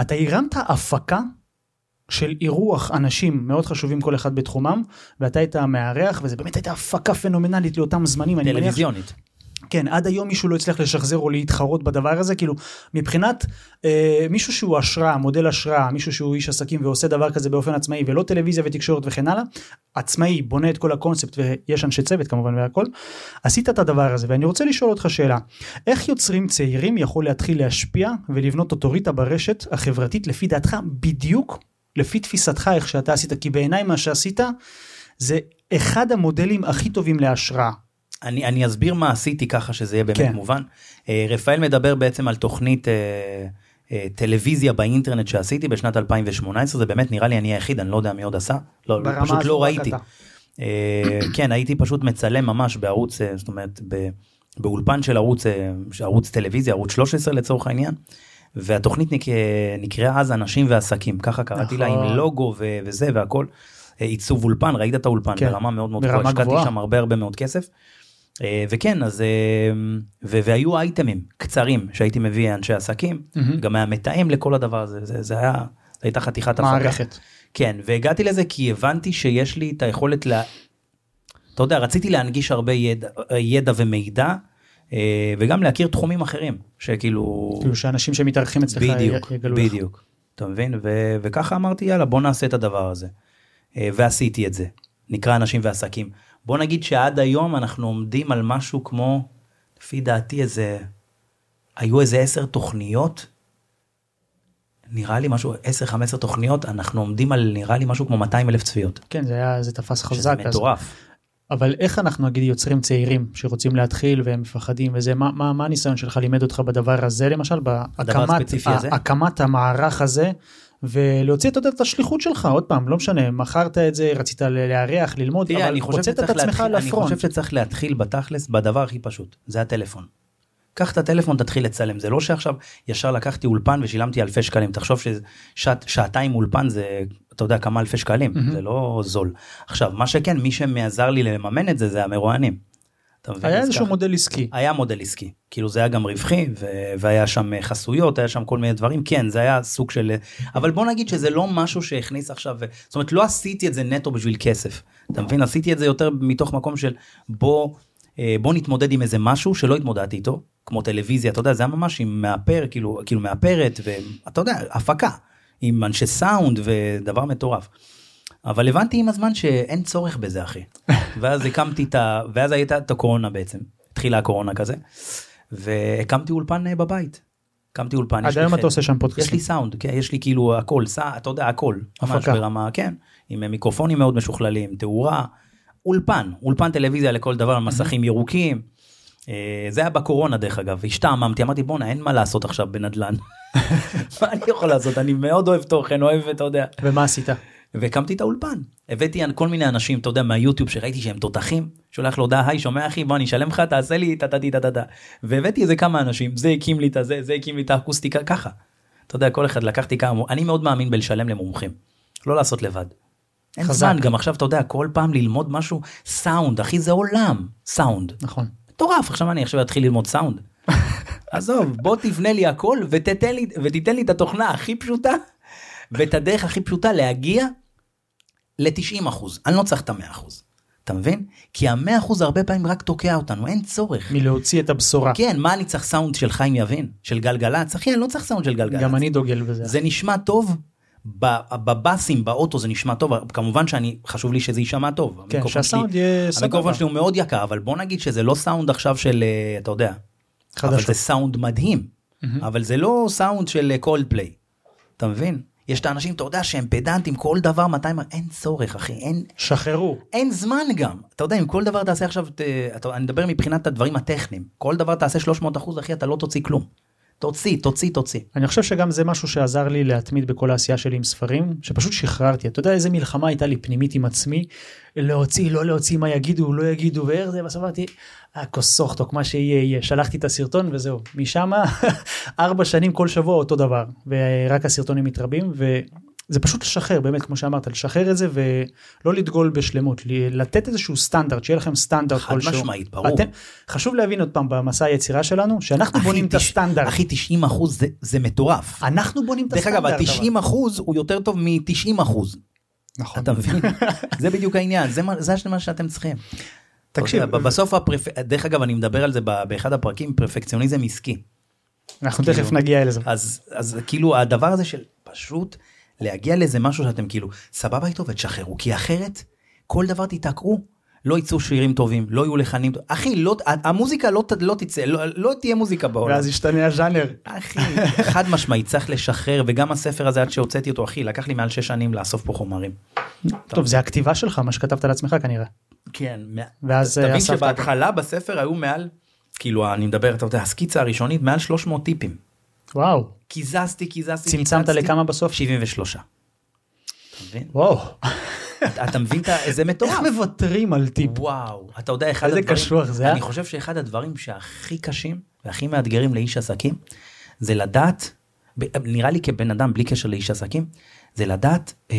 אתה הרמת הפקה של אירוח אנשים מאוד חשובים כל אחד בתחומם ואתה היית מארח וזה באמת הייתה הפקה פנומנלית לאותם זמנים.
טלוויזיונית.
כן עד היום מישהו לא הצליח לשחזר או להתחרות בדבר הזה כאילו מבחינת אה, מישהו שהוא השראה מודל השראה מישהו שהוא איש עסקים ועושה דבר כזה באופן עצמאי ולא טלוויזיה ותקשורת וכן הלאה עצמאי בונה את כל הקונספט ויש אנשי צוות כמובן והכל עשית את הדבר הזה ואני רוצה לשאול אותך שאלה איך יוצרים צעירים יכול להתחיל להשפיע ולבנות אוטוריטה ברשת החברתית לפי דעתך בדיוק לפי תפיסתך איך שאתה עשית כי בעיניי מה שעשית זה אחד המודלים הכי טובים להשראה.
אני, אני אסביר מה עשיתי ככה שזה יהיה באמת כן. מובן. אה, רפאל מדבר בעצם על תוכנית אה, אה, טלוויזיה באינטרנט שעשיתי בשנת 2018 זה באמת נראה לי אני היחיד אני לא יודע מי עוד עשה לא, פשוט לא ראיתי. כן הייתי פשוט מצלם ממש בערוץ זאת אומרת באולפן של ערוץ ערוץ טלוויזיה ערוץ 13 לצורך העניין. והתוכנית נק... נקראה אז אנשים ועסקים ככה קראתי לה עם נכון. לוגו ו... וזה והכל. עיצוב אולפן ראית את האולפן כן. ברמה מאוד מאוד גבוהה השקעתי שם הרבה הרבה מאוד כסף. אה, וכן אז אה, ו... והיו אייטמים קצרים שהייתי מביא אנשי עסקים mm-hmm. גם היה מתאם לכל הדבר הזה זה, זה היה זה הייתה חתיכת
מערכת.
כן והגעתי לזה כי הבנתי שיש לי את היכולת ל... אתה יודע רציתי להנגיש הרבה ידע, ידע ומידע אה, וגם להכיר תחומים אחרים שכאילו
כאילו שאנשים שמתארחים אצלך
בדיוק יגלו בדיוק לך. אתה מבין ו- וככה אמרתי יאללה בוא נעשה את הדבר הזה ועשיתי את זה נקרא אנשים ועסקים בוא נגיד שעד היום אנחנו עומדים על משהו כמו לפי דעתי איזה היו איזה עשר תוכניות. נראה לי משהו 10-15 תוכניות אנחנו עומדים על נראה לי משהו כמו 200 אלף צפיות.
כן זה היה זה תפס חזק.
שזה מטורף.
אבל איך אנחנו נגיד יוצרים צעירים שרוצים להתחיל והם מפחדים וזה מה מה מה הניסיון שלך לימד אותך בדבר הזה למשל בהקמת הקמת המערך הזה ולהוציא אתה יודע, את השליחות שלך עוד פעם לא משנה מכרת את זה רצית לארח ללמוד
תראה, אבל הוצאת את עצמך לפרונט. אני חושב שצריך להתחיל בתכלס בדבר הכי פשוט זה הטלפון. קח את הטלפון תתחיל לצלם זה לא שעכשיו ישר לקחתי אולפן ושילמתי אלפי שקלים תחשוב ששעתיים אולפן זה אתה יודע כמה אלפי שקלים mm-hmm. זה לא זול. עכשיו מה שכן מי שעזר לי לממן את זה זה המרואיינים.
היה איזשהו מודל עסקי.
היה מודל עסקי. כאילו זה היה גם רווחי ו... והיה שם חסויות היה שם כל מיני דברים. כן זה היה סוג של אבל בוא נגיד שזה לא משהו שהכניס עכשיו זאת אומרת לא עשיתי את זה נטו בשביל כסף. אתה מבין? עשיתי את זה יותר מתוך מקום של בוא אה, בוא נתמודד עם איזה משהו שלא התמודדתי איתו כמו טלוויזיה אתה יודע זה היה ממש עם מאפר כאילו כאילו מאפרת ואתה יודע הפקה עם אנשי סאונד ודבר מטורף. אבל הבנתי עם הזמן שאין צורך בזה אחי. ואז הקמתי את ה... ואז הייתה את הקורונה בעצם. התחילה הקורונה כזה. והקמתי אולפן אה, בבית. הקמתי אולפן.
עד היום אתה עושה שם פודקאסט.
יש לי סאונד, כן, יש לי כאילו הכל, סע, אתה יודע הכל. ממש ברמה, כן. עם מיקרופונים מאוד משוכללים, תאורה. אולפן, אולפן טלוויזיה לכל דבר, מסכים ירוקים. אה, זה היה בקורונה דרך אגב, השתעממתי, אמרתי בואנה אין מה לעשות עכשיו בנדל"ן. מה אני יכול לעשות, אני מאוד אוהב תוכן, אוהב, אתה יודע.
ומה עשית?
והקמתי את האולפן. הבאתי כל מיני אנשים, אתה יודע, מהיוטיוב שראיתי שהם תותחים, שולח לו הודעה, היי, שומע אחי, בוא אני אשלם לך, תעשה לי טה טה טה טה טה. והבאתי איזה כמה אנשים, זה הקים לי את הזה, זה הקים לי את האקוסטיקה, ככה. אתה יודע, כל אחד לקחתי כמה, אני מאוד מאמין בלשלם למומחים, לא לעשות לבד. אין. זמן, גם עכשיו אתה יודע, כל פעם ללמוד משהו, סאונד, אחי, זה עולם, סאונד.
נכון.
מטורף, עכשיו אני עכשיו אתחיל ללמוד סאונד. עזוב, בוא תבנה לי הכל ותתן לי, ותיתן לי את התוכנה הכי פשוטה, ואת הדרך הכי פשוטה להגיע ל-90 אחוז. אני לא צריך את ה-100 אחוז. אתה מבין? כי ה-100 אחוז הרבה פעמים רק תוקע אותנו, אין צורך.
מלהוציא את הבשורה.
כן, מה אני צריך סאונד של חיים יבין? של גלגלצ? אחי, אני לא צריך סאונד של גלגלצ.
גם אני דוגל בזה.
זה נשמע טוב, בבאסים, באוטו זה נשמע טוב, כמובן שאני, חשוב לי שזה יישמע טוב.
כן, שהסאונד יהיה סבבה.
המיקרופון שלי הוא מאוד יקר, אבל בוא נגיד שזה לא סאונד עכשיו של, אה, אתה יודע, אבל
חדשות.
זה סאונד מדהים, אבל זה לא סאונד של קולד פליי, אתה מבין? יש את האנשים, אתה יודע, שהם פדנטים, כל דבר 200, אין צורך, אחי, אין,
שחררו.
אין זמן גם. אתה יודע, אם כל דבר תעשה עכשיו, ת, אתה, אני מדבר מבחינת הדברים הטכניים, כל דבר תעשה 300 אחוז, אחי, אתה לא תוציא כלום. תוציא, תוציא, תוציא.
אני חושב שגם זה משהו שעזר לי להתמיד בכל העשייה שלי עם ספרים, שפשוט שחררתי. אתה יודע איזה מלחמה הייתה לי פנימית עם עצמי, להוציא, לא להוציא, מה יגידו, לא יגידו, ואיך זה, בסוף אמרתי, אה, כוסוכטוק, מה שיהיה יהיה. שלחתי את הסרטון וזהו. משם ארבע שנים כל שבוע אותו דבר, ורק הסרטונים מתרבים, וזה פשוט לשחרר, באמת, כמו שאמרת, לשחרר את זה ולא לדגול בשלמות, לתת איזשהו סטנדרט, שיהיה לכם סטנדרט
חד
כלשהו.
משמעית, ברור.
אתם, חשוב להבין עוד פעם במסע היצירה שלנו, שאנחנו
אחי,
בונים את
תש-
הסטנדרט.
אחי, 90 אחוז זה, זה מטורף.
אנחנו בונים את
דרך
הסטנדרט.
אגב, ה-90 אחוז הוא יותר טוב מ-90 אחוז.
נכון.
אתה מבין? זה בדיוק העניין, זה מה- זה מה שאתם צריכים.
תקשיב,
יודע, בסוף, הפרפ... דרך אגב, אני מדבר על זה באחד הפרקים, פרפקציוניזם עסקי.
אנחנו
כאילו-
תכף נגיע לזה.
אז, אז כאילו הדבר הזה של פשוט להגיע לאיזה משהו שאתם כאילו סבבה איתו ותשחררו כי אחרת כל דבר תיתקעו לא יצאו שירים טובים לא יהיו לחנים טוב- אחי לא המוזיקה לא, לא תצא לא, לא תהיה מוזיקה בעולם.
ואז ישתנה הז'אנר.
אחי חד משמעית צריך לשחרר וגם הספר הזה עד שהוצאתי אותו אחי לקח לי מעל שש שנים לאסוף פה חומרים.
טוב, זה הכתיבה שלך, מה שכתבת לעצמך כנראה.
כן.
ואז
תבין
אה.
שבהתחלה בספר היו מעל כאילו אני מדבר אתה יודע הסקיצה הראשונית מעל 300 טיפים.
וואו,
קיזזתי קיזזתי
צמצמת. לכמה בסוף?
73. אתה מבין?
וואו.
אתה מבין איזה מטורף.
איך מוותרים על טיפ?
וואו, אתה יודע, אחד
איזה
הדברים,
קשוח זה, אה?
אני חושב שאחד הדברים שהכי קשים והכי מאתגרים לאיש עסקים, זה לדעת, נראה לי כבן אדם בלי קשר לאיש עסקים, זה לדעת אה,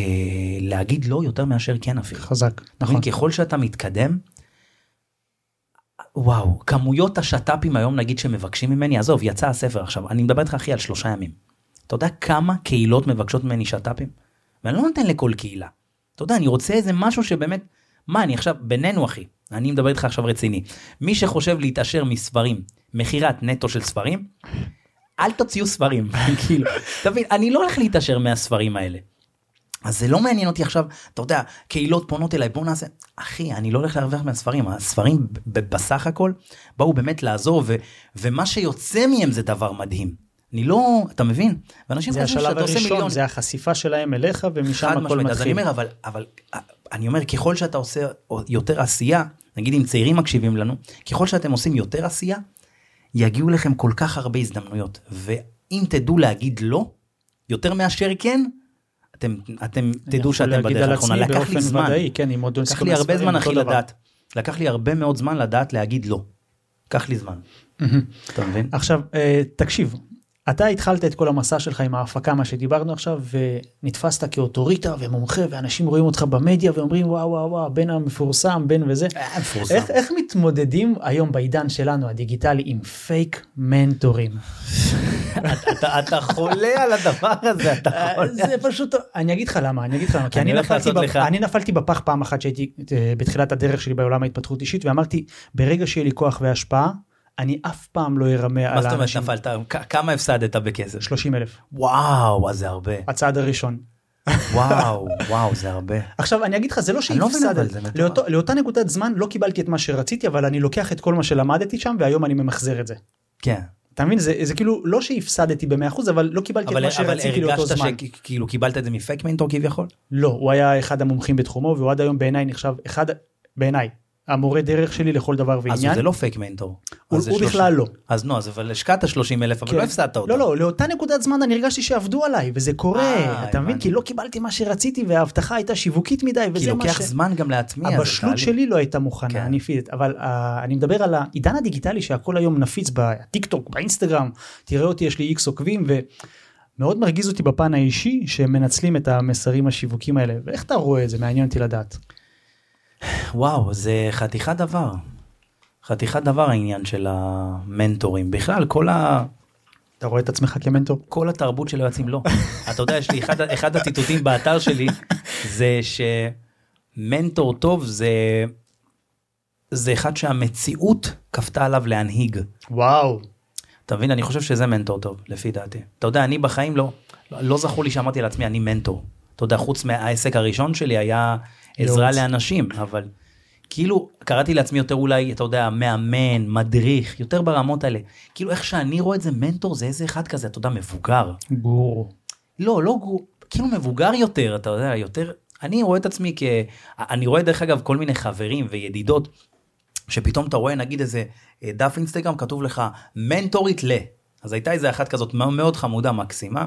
להגיד לא יותר מאשר כן אפילו.
חזק.
נכון. ככל שאתה מתקדם, וואו, כמויות השת"פים היום נגיד שמבקשים ממני, עזוב, יצא הספר עכשיו, אני מדבר איתך אחי על שלושה ימים. אתה יודע כמה קהילות מבקשות ממני שת"פים? ואני לא נותן לכל קהילה. אתה יודע, אני רוצה איזה משהו שבאמת, מה, אני עכשיו, בינינו אחי, אני מדבר איתך עכשיו רציני. מי שחושב להתעשר מספרים, מכירת נטו של ספרים, אל תוציאו ספרים, כאילו, אתה מבין, אני לא הולך להתעשר מהספרים האלה. אז זה לא מעניין אותי עכשיו, אתה יודע, קהילות פונות אליי, בוא נעשה, אחי, אני לא הולך להרוויח מהספרים, הספרים בסך הכל באו באמת לעזור, ו- ומה שיוצא מהם זה דבר מדהים. אני לא, אתה מבין? ואנשים
זה
חושבים שאתה עושה
הראשון,
מיליון.
זה החשיפה שלהם אליך ומשם הכל
משמעית, אז אני
מתחיל.
אומר, אבל, אבל אני אומר, ככל שאתה עושה יותר עשייה, נגיד אם צעירים מקשיבים לנו, ככל שאתם עושים יותר עשייה, יגיעו לכם כל כך הרבה הזדמנויות. ואם תדעו להגיד לא, יותר מאשר כן, אתם, אתם תדעו שאתם בדרך הנכונה. לקח לי זמן,
ודאי, כן, מועדון
לקח לי הרבה זמן אחי. לדעת. לקח לי הרבה מאוד זמן לדעת להגיד לא. לקח לי זמן. אתה מבין?
עכשיו, אה, תקשיב, אתה התחלת את כל המסע שלך עם ההפקה, מה שדיברנו עכשיו, ונתפסת כאוטוריטה ומומחה, ואנשים רואים אותך במדיה ואומרים וואו וואו וואו, בן המפורסם, בן וזה.
מפורסם.
איך, איך מתמודדים היום בעידן שלנו הדיגיטלי עם פייק מנטורים?
אתה- אתה חולה על הדבר הזה, אתה חולה.
זה פשוט, אני אגיד לך למה, אני אגיד לך למה, כי
אני
אני נפלתי, בפ...
לך-
אני נפלתי בפח פעם אחת שהייתי אה, בתחילת הדרך שלי בעולם ההתפתחות אישית, ואמרתי, ברגע שיהיה לי כוח והשפעה, אני אף פעם לא ארמה
מה
על
זאת אומרת
האנשים.
נפלת? כמה הפסדת בכסף?
30 אלף,
וואו, אז זה הרבה.
הצעד הראשון.
וואו, וואו, זה הרבה.
עכשיו אני אגיד לך זה לא
לא אבל
שהפסדת. לאותו- לאותה נקודת זמן לא קיבלתי את מה שרציתי אבל אני לוקח את כל מה שלמדתי שם והיום אני ממחזר את זה.
כן.
אתה מבין זה, זה כאילו לא שהפסדתי ב-100% אבל לא קיבלתי
אבל
את מה
אבל
שרציתי לאותו
הרגשת
זמן.
שכאילו קיבלת את זה מפייק מנטור כביכול?
לא הוא היה אחד המומחים בתחומו והוא עד היום בעיניי נחשב אחד בעיניי המורה דרך שלי לכל דבר
אז
ועניין.
זה לא פייק מנטור.
הוא-
אז
הוא
30.
בכלל לא.
אז נו, אז אבל השקעת 30 אלף, אבל
כן.
לא הפסדת אותם.
לא לא לאותה נקודת זמן אני הרגשתי שעבדו עליי וזה קורה
אה,
אתה מבין
הבנתי.
כי לא קיבלתי מה שרציתי וההבטחה הייתה שיווקית מדי
כי
וזה מה
לוקח
ש...
זמן גם להטמיע.
הבשלות. שלי לא הייתה מוכנה,
כן.
אני פיזית, אבל uh, אני מדבר על העידן הדיגיטלי שהכל היום נפיץ בטיק טוק, באינסטגרם, תראה אותי יש לי איקס עוקבים מאוד מרגיז אותי בפן האישי שהם מנצלים את המסרים השיווקים האלה ואיך אתה רואה את זה מעניין אותי לדעת.
וואו, זה חתיכת דבר. חתיכת דבר העניין של המנטורים. בכלל, כל, ה...
אתה רואה את עצמך כמנטור?
כל התרבות של היועצים לא. אתה יודע, יש לי אחד, אחד הציטוטים באתר שלי, זה שמנטור טוב זה, זה אחד שהמציאות כפתה עליו להנהיג.
וואו.
אתה מבין? אני חושב שזה מנטור טוב, לפי דעתי. אתה יודע, אני בחיים לא, לא, לא זכור לי שאמרתי לעצמי, אני מנטור. אתה יודע, חוץ מהעסק הראשון שלי היה עזרה. לאנשים, אבל כאילו, קראתי לעצמי יותר אולי, אתה יודע, מאמן, מדריך, יותר ברמות האלה. כאילו, איך שאני רואה את זה, מנטור זה איזה אחד כזה, אתה יודע, מבוגר.
גורו.
לא, לא, גרו- כאילו מבוגר יותר, אתה יודע, יותר, אני רואה את עצמי כ... אני רואה דרך אגב כל מיני חברים וידידות, שפתאום אתה רואה נגיד איזה אה, דף אינסטגרם כתוב לך מנטורית ל. אז הייתה איזה אחת כזאת מאוד חמודה מקסימה.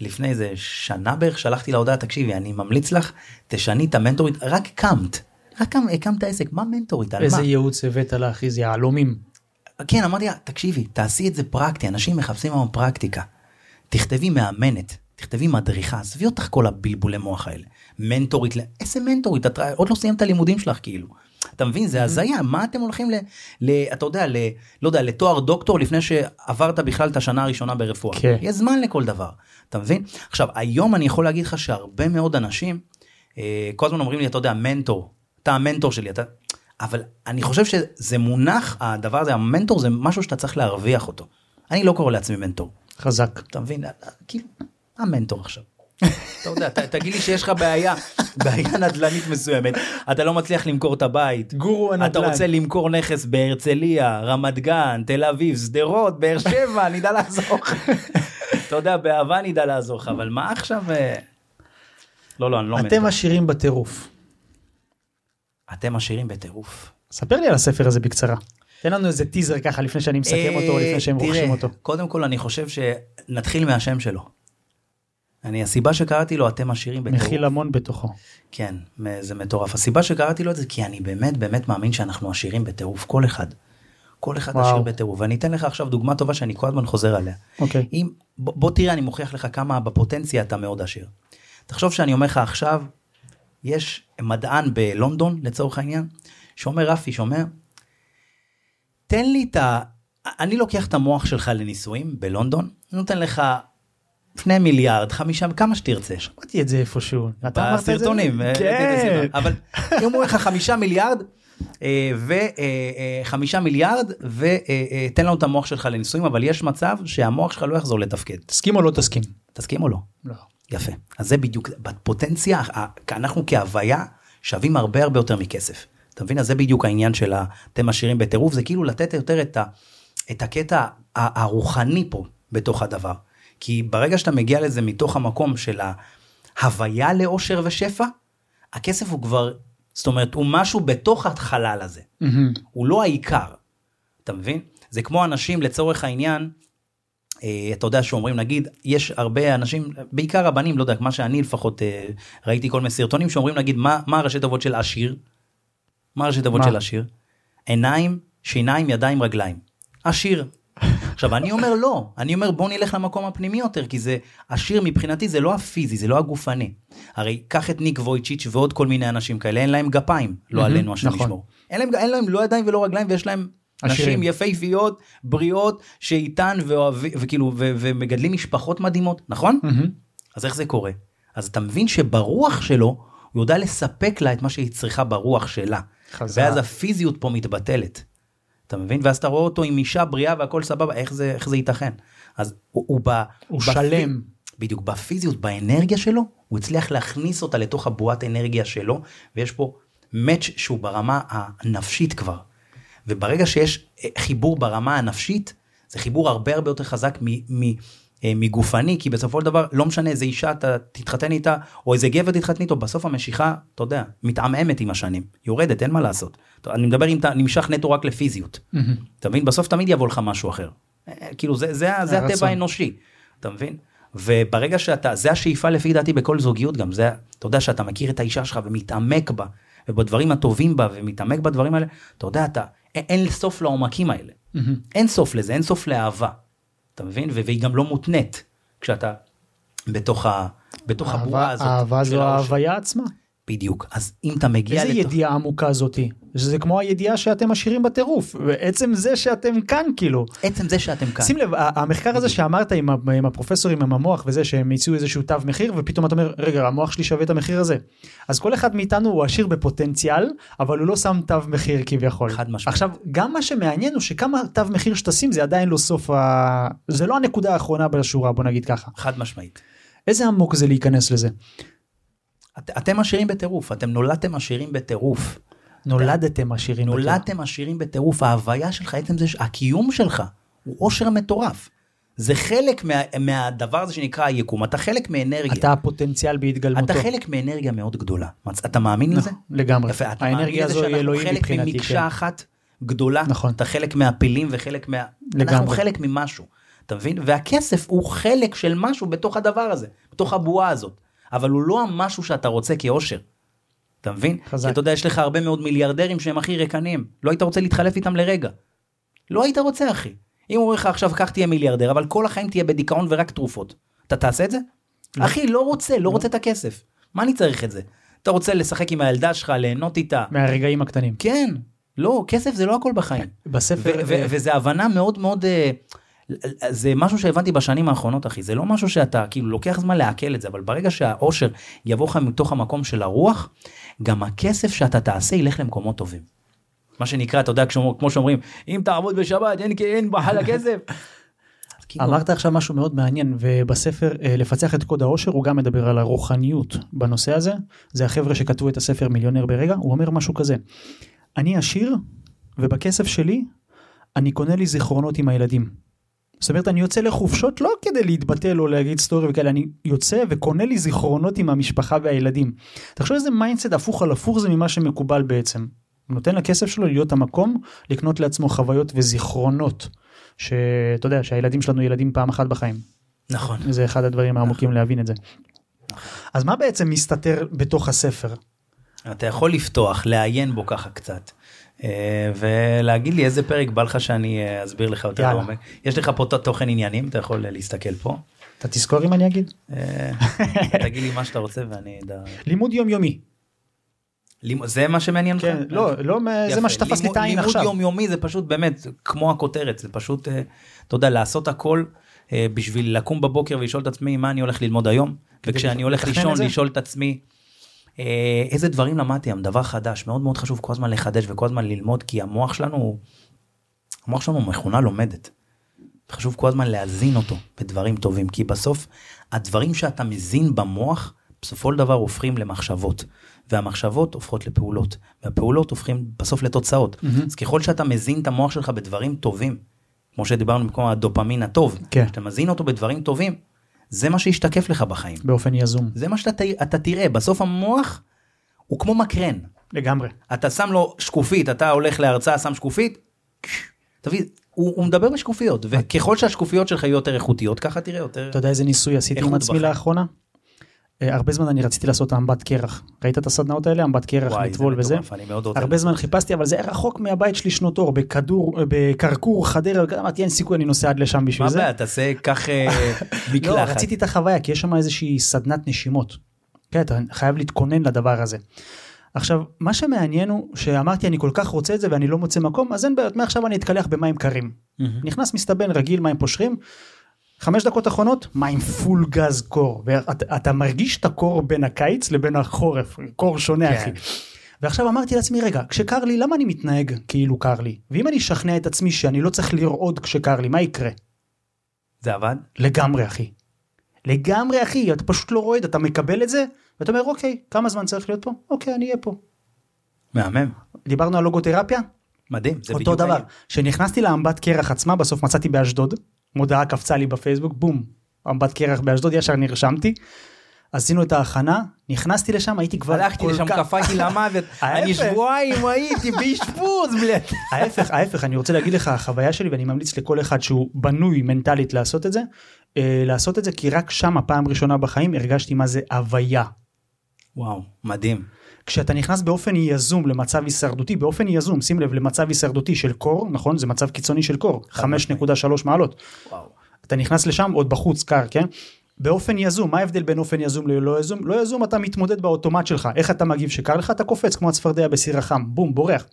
לפני איזה שנה בערך שלחתי לה הודעה תקשיבי אני ממליץ לך תשני את המנטורית. רק הקמת. רק הקמת עסק. מה מנטורית? על
איזה
מה?
ייעוץ הבאת לך איזה יהלומים.
כן אמרתי לה תקשיבי תעשי את זה פרקטי אנשים מחפשים היום פרקטיקה. תכתבי מאמנת תכתבי מדריכה עזבי אותך כל הבלבולי מוח האלה. מנטורית איזה מנטורית? את עוד לא סיימת את הלימודים שלך כאילו. אתה מבין זה הזיה מה אתם הולכים ל... ל אתה יודע ל... לא יודע לתואר דוקטור לפני שעברת בכלל את השנה הראשונה ברפואה.
כן.
יש זמן לכל דבר אתה מבין עכשיו היום אני יכול להגיד לך שהרבה מאוד אנשים אה, כל הזמן אומרים לי אתה יודע מנטור אתה המנטור שלי אתה אבל אני חושב שזה מונח הדבר הזה המנטור זה משהו שאתה צריך להרוויח אותו. אני לא קורא לעצמי מנטור
חזק.
אתה מבין כאילו מה המנטור עכשיו. אתה יודע ת- תגיד לי שיש לך בעיה בעיה נדל"נית מסוימת אתה לא מצליח למכור את הבית
גורו
אתה
הנדל"ן.
רוצה למכור נכס בהרצליה רמת גן תל אביב שדרות באר שבע נדע לעזור לך. אתה יודע באהבה נדע לעזור לך אבל מה עכשיו אה, לא לא אני לא
אתם
מנטור.
עשירים בטירוף.
אתם עשירים בטירוף.
ספר לי על הספר הזה בקצרה. תן לנו איזה טיזר ככה לפני שאני מסכם אותו או
אה,
לפני שהם
תראה,
רוכשים אותו.
קודם כל אני חושב שנתחיל מהשם שלו. אני הסיבה שקראתי לו אתם עשירים בטירוף.
מכיל המון בתוכו.
כן, זה מטורף. הסיבה שקראתי לו את זה כי אני באמת באמת מאמין שאנחנו עשירים בטירוף, כל אחד. כל אחד
וואו.
עשיר בטירוף. ואני אתן לך עכשיו דוגמה טובה שאני כל הזמן חוזר עליה.
אוקיי.
אם, בוא, בוא תראה, אני מוכיח לך כמה בפוטנציה אתה מאוד עשיר. תחשוב שאני אומר לך עכשיו, יש מדען בלונדון לצורך העניין, שאומר רפי, שאומר, תן לי את ה... אני לוקח את המוח שלך לניסויים בלונדון, נותן לך שני מיליארד, חמישה, כמה שתרצה.
שמעתי את זה איפשהו. אתה אמרת את זה?
בסרטונים, אה,
כן.
אבל אם אומרים לך חמישה מיליארד וחמישה מיליארד ותן לנו את המוח שלך לניסויים אבל יש מצב שהמוח שלך לא יחזור לתפקד
תסכים או לא תסכים?
תסכים או לא
לא.
יפה אז זה בדיוק בפוטנציה אנחנו כהוויה שווים הרבה הרבה יותר מכסף אתה מבין אז זה בדיוק העניין של אתם עשירים בטירוף זה כאילו לתת יותר את, ה, את הקטע הרוחני פה בתוך הדבר כי ברגע שאתה מגיע לזה מתוך המקום של ההוויה לאושר ושפע הכסף הוא כבר זאת אומרת הוא משהו בתוך החלל הזה
מהמם.
הוא לא העיקר. אתה מבין? זה כמו אנשים לצורך העניין, אה, אתה יודע שאומרים נגיד יש הרבה אנשים בעיקר רבנים לא יודע מה שאני לפחות אה, ראיתי כל מיני סרטונים שאומרים נגיד מה מה הראשי תיבות של עשיר. מה הראשי תיבות? של עשיר? עיניים שיניים ידיים רגליים. עשיר. עכשיו אני אומר לא אני אומר בוא נלך למקום הפנימי יותר כי זה עשיר מבחינתי זה לא הפיזי זה לא הגופני. הרי קח את ניק וויצ'יץ' ועוד כל מיני אנשים כאלה אין להם גפיים לא עלינו השם
נכון.
ישמור. אין להם, אין להם לא ידיים ולא רגליים ויש להם
עשירים.
נשים יפהפיות בריאות שאיתן ואוהבי, וכאילו ו, ומגדלים משפחות מדהימות נכון. אז איך זה קורה אז אתה מבין שברוח שלו הוא יודע לספק לה את מה שהיא צריכה ברוח שלה
חזק.
ואז הפיזיות פה מתבטלת. אתה מבין ואז אתה רואה אותו עם אישה בריאה והכל סבבה איך זה איך זה ייתכן אז הוא, הוא, ב,
הוא
בפי-
שלם.
בדיוק בפיזיות באנרגיה שלו הוא הצליח להכניס אותה לתוך הבועת אנרגיה שלו ויש פה מאץ' שהוא ברמה הנפשית כבר. וברגע שיש חיבור ברמה הנפשית זה חיבור הרבה הרבה יותר חזק מ, מ, מגופני כי בסופו של דבר לא משנה איזה אישה אתה תתחתן איתה או איזה גבר תתחתן איתו בסוף המשיכה אתה יודע מתעמעמת עם השנים יורדת אין מה לעשות. אני מדבר אם אתה נמשך נטו רק לפיזיות. אתה מבין? בסוף תמיד יבוא לך משהו אחר. אה, כאילו זה, זה, זה
הרצון.
הטבע האנושי, אתה מבין? וברגע שאתה, זה השאיפה לפי דעתי בכל זוגיות גם, זה, אתה יודע שאתה מכיר את האישה שלך ומתעמק בה, ובדברים הטובים בה ומתעמק בדברים האלה, אתה יודע, אתה, אין, סוף לעומקים האלה. אין סוף לזה, אין סוף לאהבה. אתה מבין? והיא גם לא מותנית. כשאתה בתוך, ה, בתוך הבועה הזאת.
אהבה זו. ההוויה עצמה.
בדיוק. אז אם אתה מגיע
איזה
לתוך...
ידיעה עמוקה זאתי. זה כמו הידיעה שאתם עשירים בטירוף. ועצם זה שאתם כאן כאילו.
עצם זה שאתם כאן.
שים לב, המחקר הזה שאמרת עם, עם הפרופסורים עם המוח וזה שהם הציעו איזשהו תו מחיר ופתאום אתה אומר רגע המוח שלי שווה את המחיר הזה. אז כל אחד מאיתנו הוא עשיר בפוטנציאל אבל הוא לא שם תו מחיר כביכול.
חד משמעית.
עכשיו גם מה שמעניין הוא שכמה תו מחיר שתשים זה עדיין לא סוף ה... זה לא הנקודה האחרונה בשורה בוא נגיד ככה.
חד משמעית.
איזה עמוק זה להיכנס לזה.
את, אתם עשירים בטירוף, אתם נולדתם עשירים בטירוף.
נולדתם עשירים. בטירוף.
נולדתם עשירים בטירוף, ההוויה שלך, עצם זה, הקיום שלך הוא עושר מטורף. זה חלק מה, מהדבר הזה שנקרא היקום, אתה חלק מאנרגיה.
אתה הפוטנציאל בהתגלמותו.
אתה חלק מאנרגיה מאוד גדולה. אתה מאמין לזה?
לגמרי.
יפה, אתה מאמין
האנרגיה
לזה
הזו היא
שאנחנו
אלוהים
חלק
מבחינתי.
ממקשה
כן.
אחת גדולה?
נכון.
אתה חלק מהפילים וחלק מה... אנחנו
לגמרי.
חלק ממשהו, אתה מבין? והכסף הוא חלק של משהו בתוך הדבר הזה, בתוך הבועה הזאת. אבל הוא לא המשהו שאתה רוצה כאושר. אתה מבין?
חזק.
כי אתה יודע, יש לך הרבה מאוד מיליארדרים שהם הכי ריקניים. לא היית רוצה להתחלף איתם לרגע. לא היית רוצה, אחי. אם אומרים לך עכשיו, קח תהיה מיליארדר, אבל כל החיים תהיה בדיכאון ורק תרופות. אתה תעשה את זה? אחי, לא רוצה, לא רוצה את הכסף. מה אני צריך את זה? אתה רוצה לשחק עם הילדה שלך, ליהנות איתה.
מהרגעים הקטנים.
כן. לא, כסף זה לא הכל בחיים.
בספר...
וזה הבנה מאוד מאוד, אה, זה משהו שהבנתי בשנים האחרונות, אחי. זה לא משהו שאתה, כאילו, לוקח זמן לעכל את זה, אבל ברגע שהאושר יבוא לך מתוך המקום של הרוח, גם הכסף שאתה תעשה ילך למקומות טובים. מה שנקרא, אתה יודע, כמו שאומרים, אם תעבוד בשבת, אין, אין בחל הכסף. כאילו,
אמרת עכשיו משהו מאוד מעניין ובספר אה, לפצח את קוד העושר הוא גם מדבר על הרוחניות בנושא הזה זה החבר'ה שכתבו את הספר מיליונר ברגע הוא אומר משהו כזה אני עשיר ובכסף שלי אני קונה לי זיכרונות עם הילדים. זאת אומרת אני יוצא לחופשות לא כדי להתבטל או להגיד סטורי וכאלה אני יוצא וקונה לי זיכרונות עם המשפחה והילדים. תחשוב איזה mindset הפוך על הפוך זה ממה שמקובל בעצם. הוא נותן לכסף שלו להיות המקום לקנות לעצמו חוויות וזיכרונות. שאתה יודע שהילדים שלנו ילדים פעם אחת בחיים
נכון.
זה אחד הדברים העמוקים להבין את זה. אז מה בעצם מסתתר בתוך הספר?
אתה יכול לפתוח, לעיין בו ככה קצת, ולהגיד לי איזה פרק בא לך שאני אה, אסביר לך יותר. לעומק. יש לך פה ת- תוכן עניינים, אתה יכול אה, להסתכל פה.
אתה תזכור אם אני אגיד?
אה, תגיד לי מה שאתה רוצה ואני אדע.
לימוד יומיומי.
זה מה שמעניין אותך?
כן, לא, לא, זה. מה שתפס לי
לימוד-
את העין
לימוד
עכשיו.
יומיומי זה פשוט באמת כמו הכותרת, זה פשוט, אה, אתה יודע, לעשות הכל אה, בשביל לקום בבוקר ולשאול את עצמי מה אני הולך ללמוד היום, וכשאני הולך
את
לישון? לשאול את עצמי אה, איזה דברים למדתי היום, דבר חדש, מאוד מאוד חשוב כל הזמן לחדש וכל הזמן ללמוד, כי המוח שלנו, המוח שלנו הוא מכונה לומדת. חשוב כל הזמן להזין אותו בדברים טובים, כי בסוף הדברים שאתה מזין במוח, בסופו של דבר הופכים למחשבות, והמחשבות הופכות לפעולות, והפעולות הופכים בסוף לתוצאות. אז ככל שאתה מזין את המוח שלך בדברים טובים, כמו שדיברנו במקום הדופמין הטוב,
כן.
שאתה מזין אותו בדברים טובים, זה מה שישתקף לך בחיים.
באופן יזום.
זה מה שאתה אתה תראה, בסוף המוח הוא כמו מקרן.
לגמרי.
אתה שם לו שקופית, אתה הולך להרצאה, שם שקופית, תבין, הוא, הוא מדבר בשקופיות, וככל שהשקופיות שלך יהיו יותר איכותיות, ככה תראה יותר.
אתה יודע איזה ניסוי עשיתי עם עצמי
בחיים.
לאחרונה? אה, הרבה זמן אני רציתי לעשות אמבט קרח. ראית את הסדנאות האלה? אמבט קרח,
וואי, זה
לטבול וזה?
מטורף, אני מאוד רוצה.
הרבה זמן חיפשתי אבל זה היה רחוק מהבית שלי שנות אור בכדור בקרקור חדרה אמרתי אין סיכוי אני נוסע עד לשם בשביל
מה
זה.
הבעיה, תעשה, קח אה,
לא,
מקלחת.
רציתי את החוויה כי יש שם איזושהי סדנת נשימות. כן, אתה חייב להתכונן לדבר הזה. עכשיו מה שמעניין הוא שאמרתי אני כל כך רוצה את זה ואני לא מוצא מקום אז אין בעיות מעכשיו אני אתקלח במים קרים.
מהמם.
נכנס מסתבן רגיל מים פושרים. חמש דקות אחרונות מים פול גז קור ואתה אתה מרגיש את הקור בין הקיץ לבין החורף קור שונה
כן.
אחי. ועכשיו אמרתי לעצמי רגע כשקר לי למה אני מתנהג כאילו קר לי ואם אני אשכנע את עצמי שאני לא צריך לרעוד כשקר לי מה יקרה.
זה עבד?
לגמרי אחי. לגמרי אחי אתה פשוט לא רועד אתה מקבל את זה ואתה אומר אוקיי כמה זמן צריך להיות פה אוקיי אני אהיה פה.
מהמם.
דיברנו על לוגותרפיה
מדהים, זה
אותו
בדיוק
דבר. כשנכנסתי לאמבט קרח עצמה בסוף מצאתי באשדוד מודעה קפצה לי בפייסבוק בום אמבט קרח באשדוד ישר נרשמתי. עשינו את ההכנה נכנסתי לשם הייתי כבר
הלכתי לשם, קפאתי למוות, אני. שבועיים הייתי באשפוז, בלי...
ההפך ההפך אני רוצה להגיד לך החוויה שלי ואני ממליץ לכל אחד שהוא בנוי מנטלית לעשות את זה אה, לעשות את זה כי רק שם הפעם ראשונה בחיים הרגשתי מה זה הוויה.
וואו, מדהים.
כשאתה נכנס באופן יזום למצב הישרדותי באופן יזום שים לב למצב הישרדותי של קור נכון זה מצב קיצוני של קור
חד משמעית.
5.3 מעלות
וואו.
אתה נכנס לשם עוד בחוץ קר כן באופן יזום, מה ההבדל בין אופן יזום ללא יזום? לא יזום אתה מתמודד באוטומט שלך, איך אתה מגיב שקר לך? אתה קופץ כמו הצפרדע בסיר החם, בום, בורח.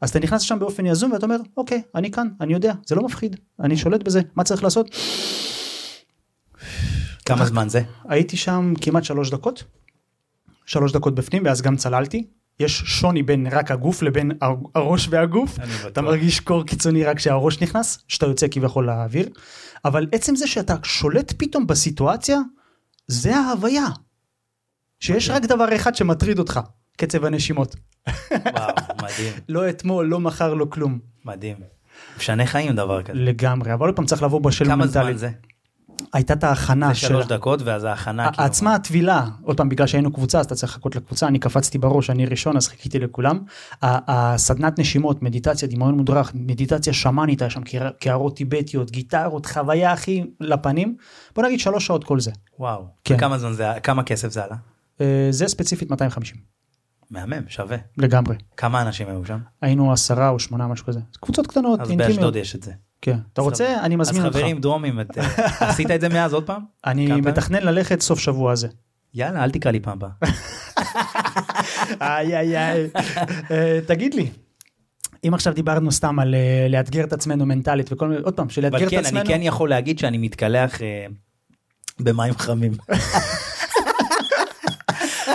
אז אתה נכנס שם באופן יזום ואתה אומר, אוקיי, אני כאן, אני יודע, זה לא מפחיד, אני שולט בזה, מה צריך לעשות?
כמה זמן זה?
הייתי שם כמעט שלוש דקות, שלוש דקות בפנים ואז גם צללתי. יש שוני בין רק הגוף לבין הראש והגוף. אתה מרגיש קור קיצוני רק כשהראש נכנס, שאתה יוצא כביכול לאוויר, אבל עצם זה שאתה שולט פתאום בסיטואציה, זה ההוויה. שיש רק דבר אחד שמטריד אותך, קצב הנשימות.
וואו, מדהים,
לא אתמול, לא מחר, לא כלום.
מדהים. משנה חיים דבר כזה.
לגמרי, אבל עוד פעם צריך לבוא בשל
כמה זמן. זה?
הייתה את ההכנה
זה
של...
שלוש דקות ואז ההכנה. כאילו,
עצמה הטבילה, עוד פעם בגלל שהיינו קבוצה אז אתה צריך לחכות לקבוצה, אני קפצתי בראש, אני ראשון אז חיכיתי לכולם. הסדנת נשימות, מדיטציה, דמיון מודרך, מדיטציה שמאנית, היה שם קער- קערות טיבטיות, גיטרות, חוויה הכי לפנים, בוא נגיד שלוש שעות כל זה.
וואו.
כן.
וכמה זמן זה, כמה כסף זה עלה?
אה, זה ספציפית 250,
מהמם, שווה.
לגמרי.
כמה אנשים היו שם?
היינו עשרה או שמונה משהו כזה, קבוצות קטנות,
אז
אינטימיות.
באשדוד יש את זה.
כן. אתה רוצה? אני מזמין
אז
אותך.
חברים דרומים, אה, עשית את זה מאז עוד פעם?
אני? מתכנן ללכת סוף שבוע הזה.
יאללה, אל תקרא לי פעם הבאה.
איי איי איי. אה, תגיד לי. אם עכשיו דיברנו סתם על אה, לאתגר את עצמנו מנטלית וכל מיני, עוד פעם, שלאתגר
אבל
את
כן,
עצמנו,
אני כן יכול להגיד שאני מתקלח במים חמים.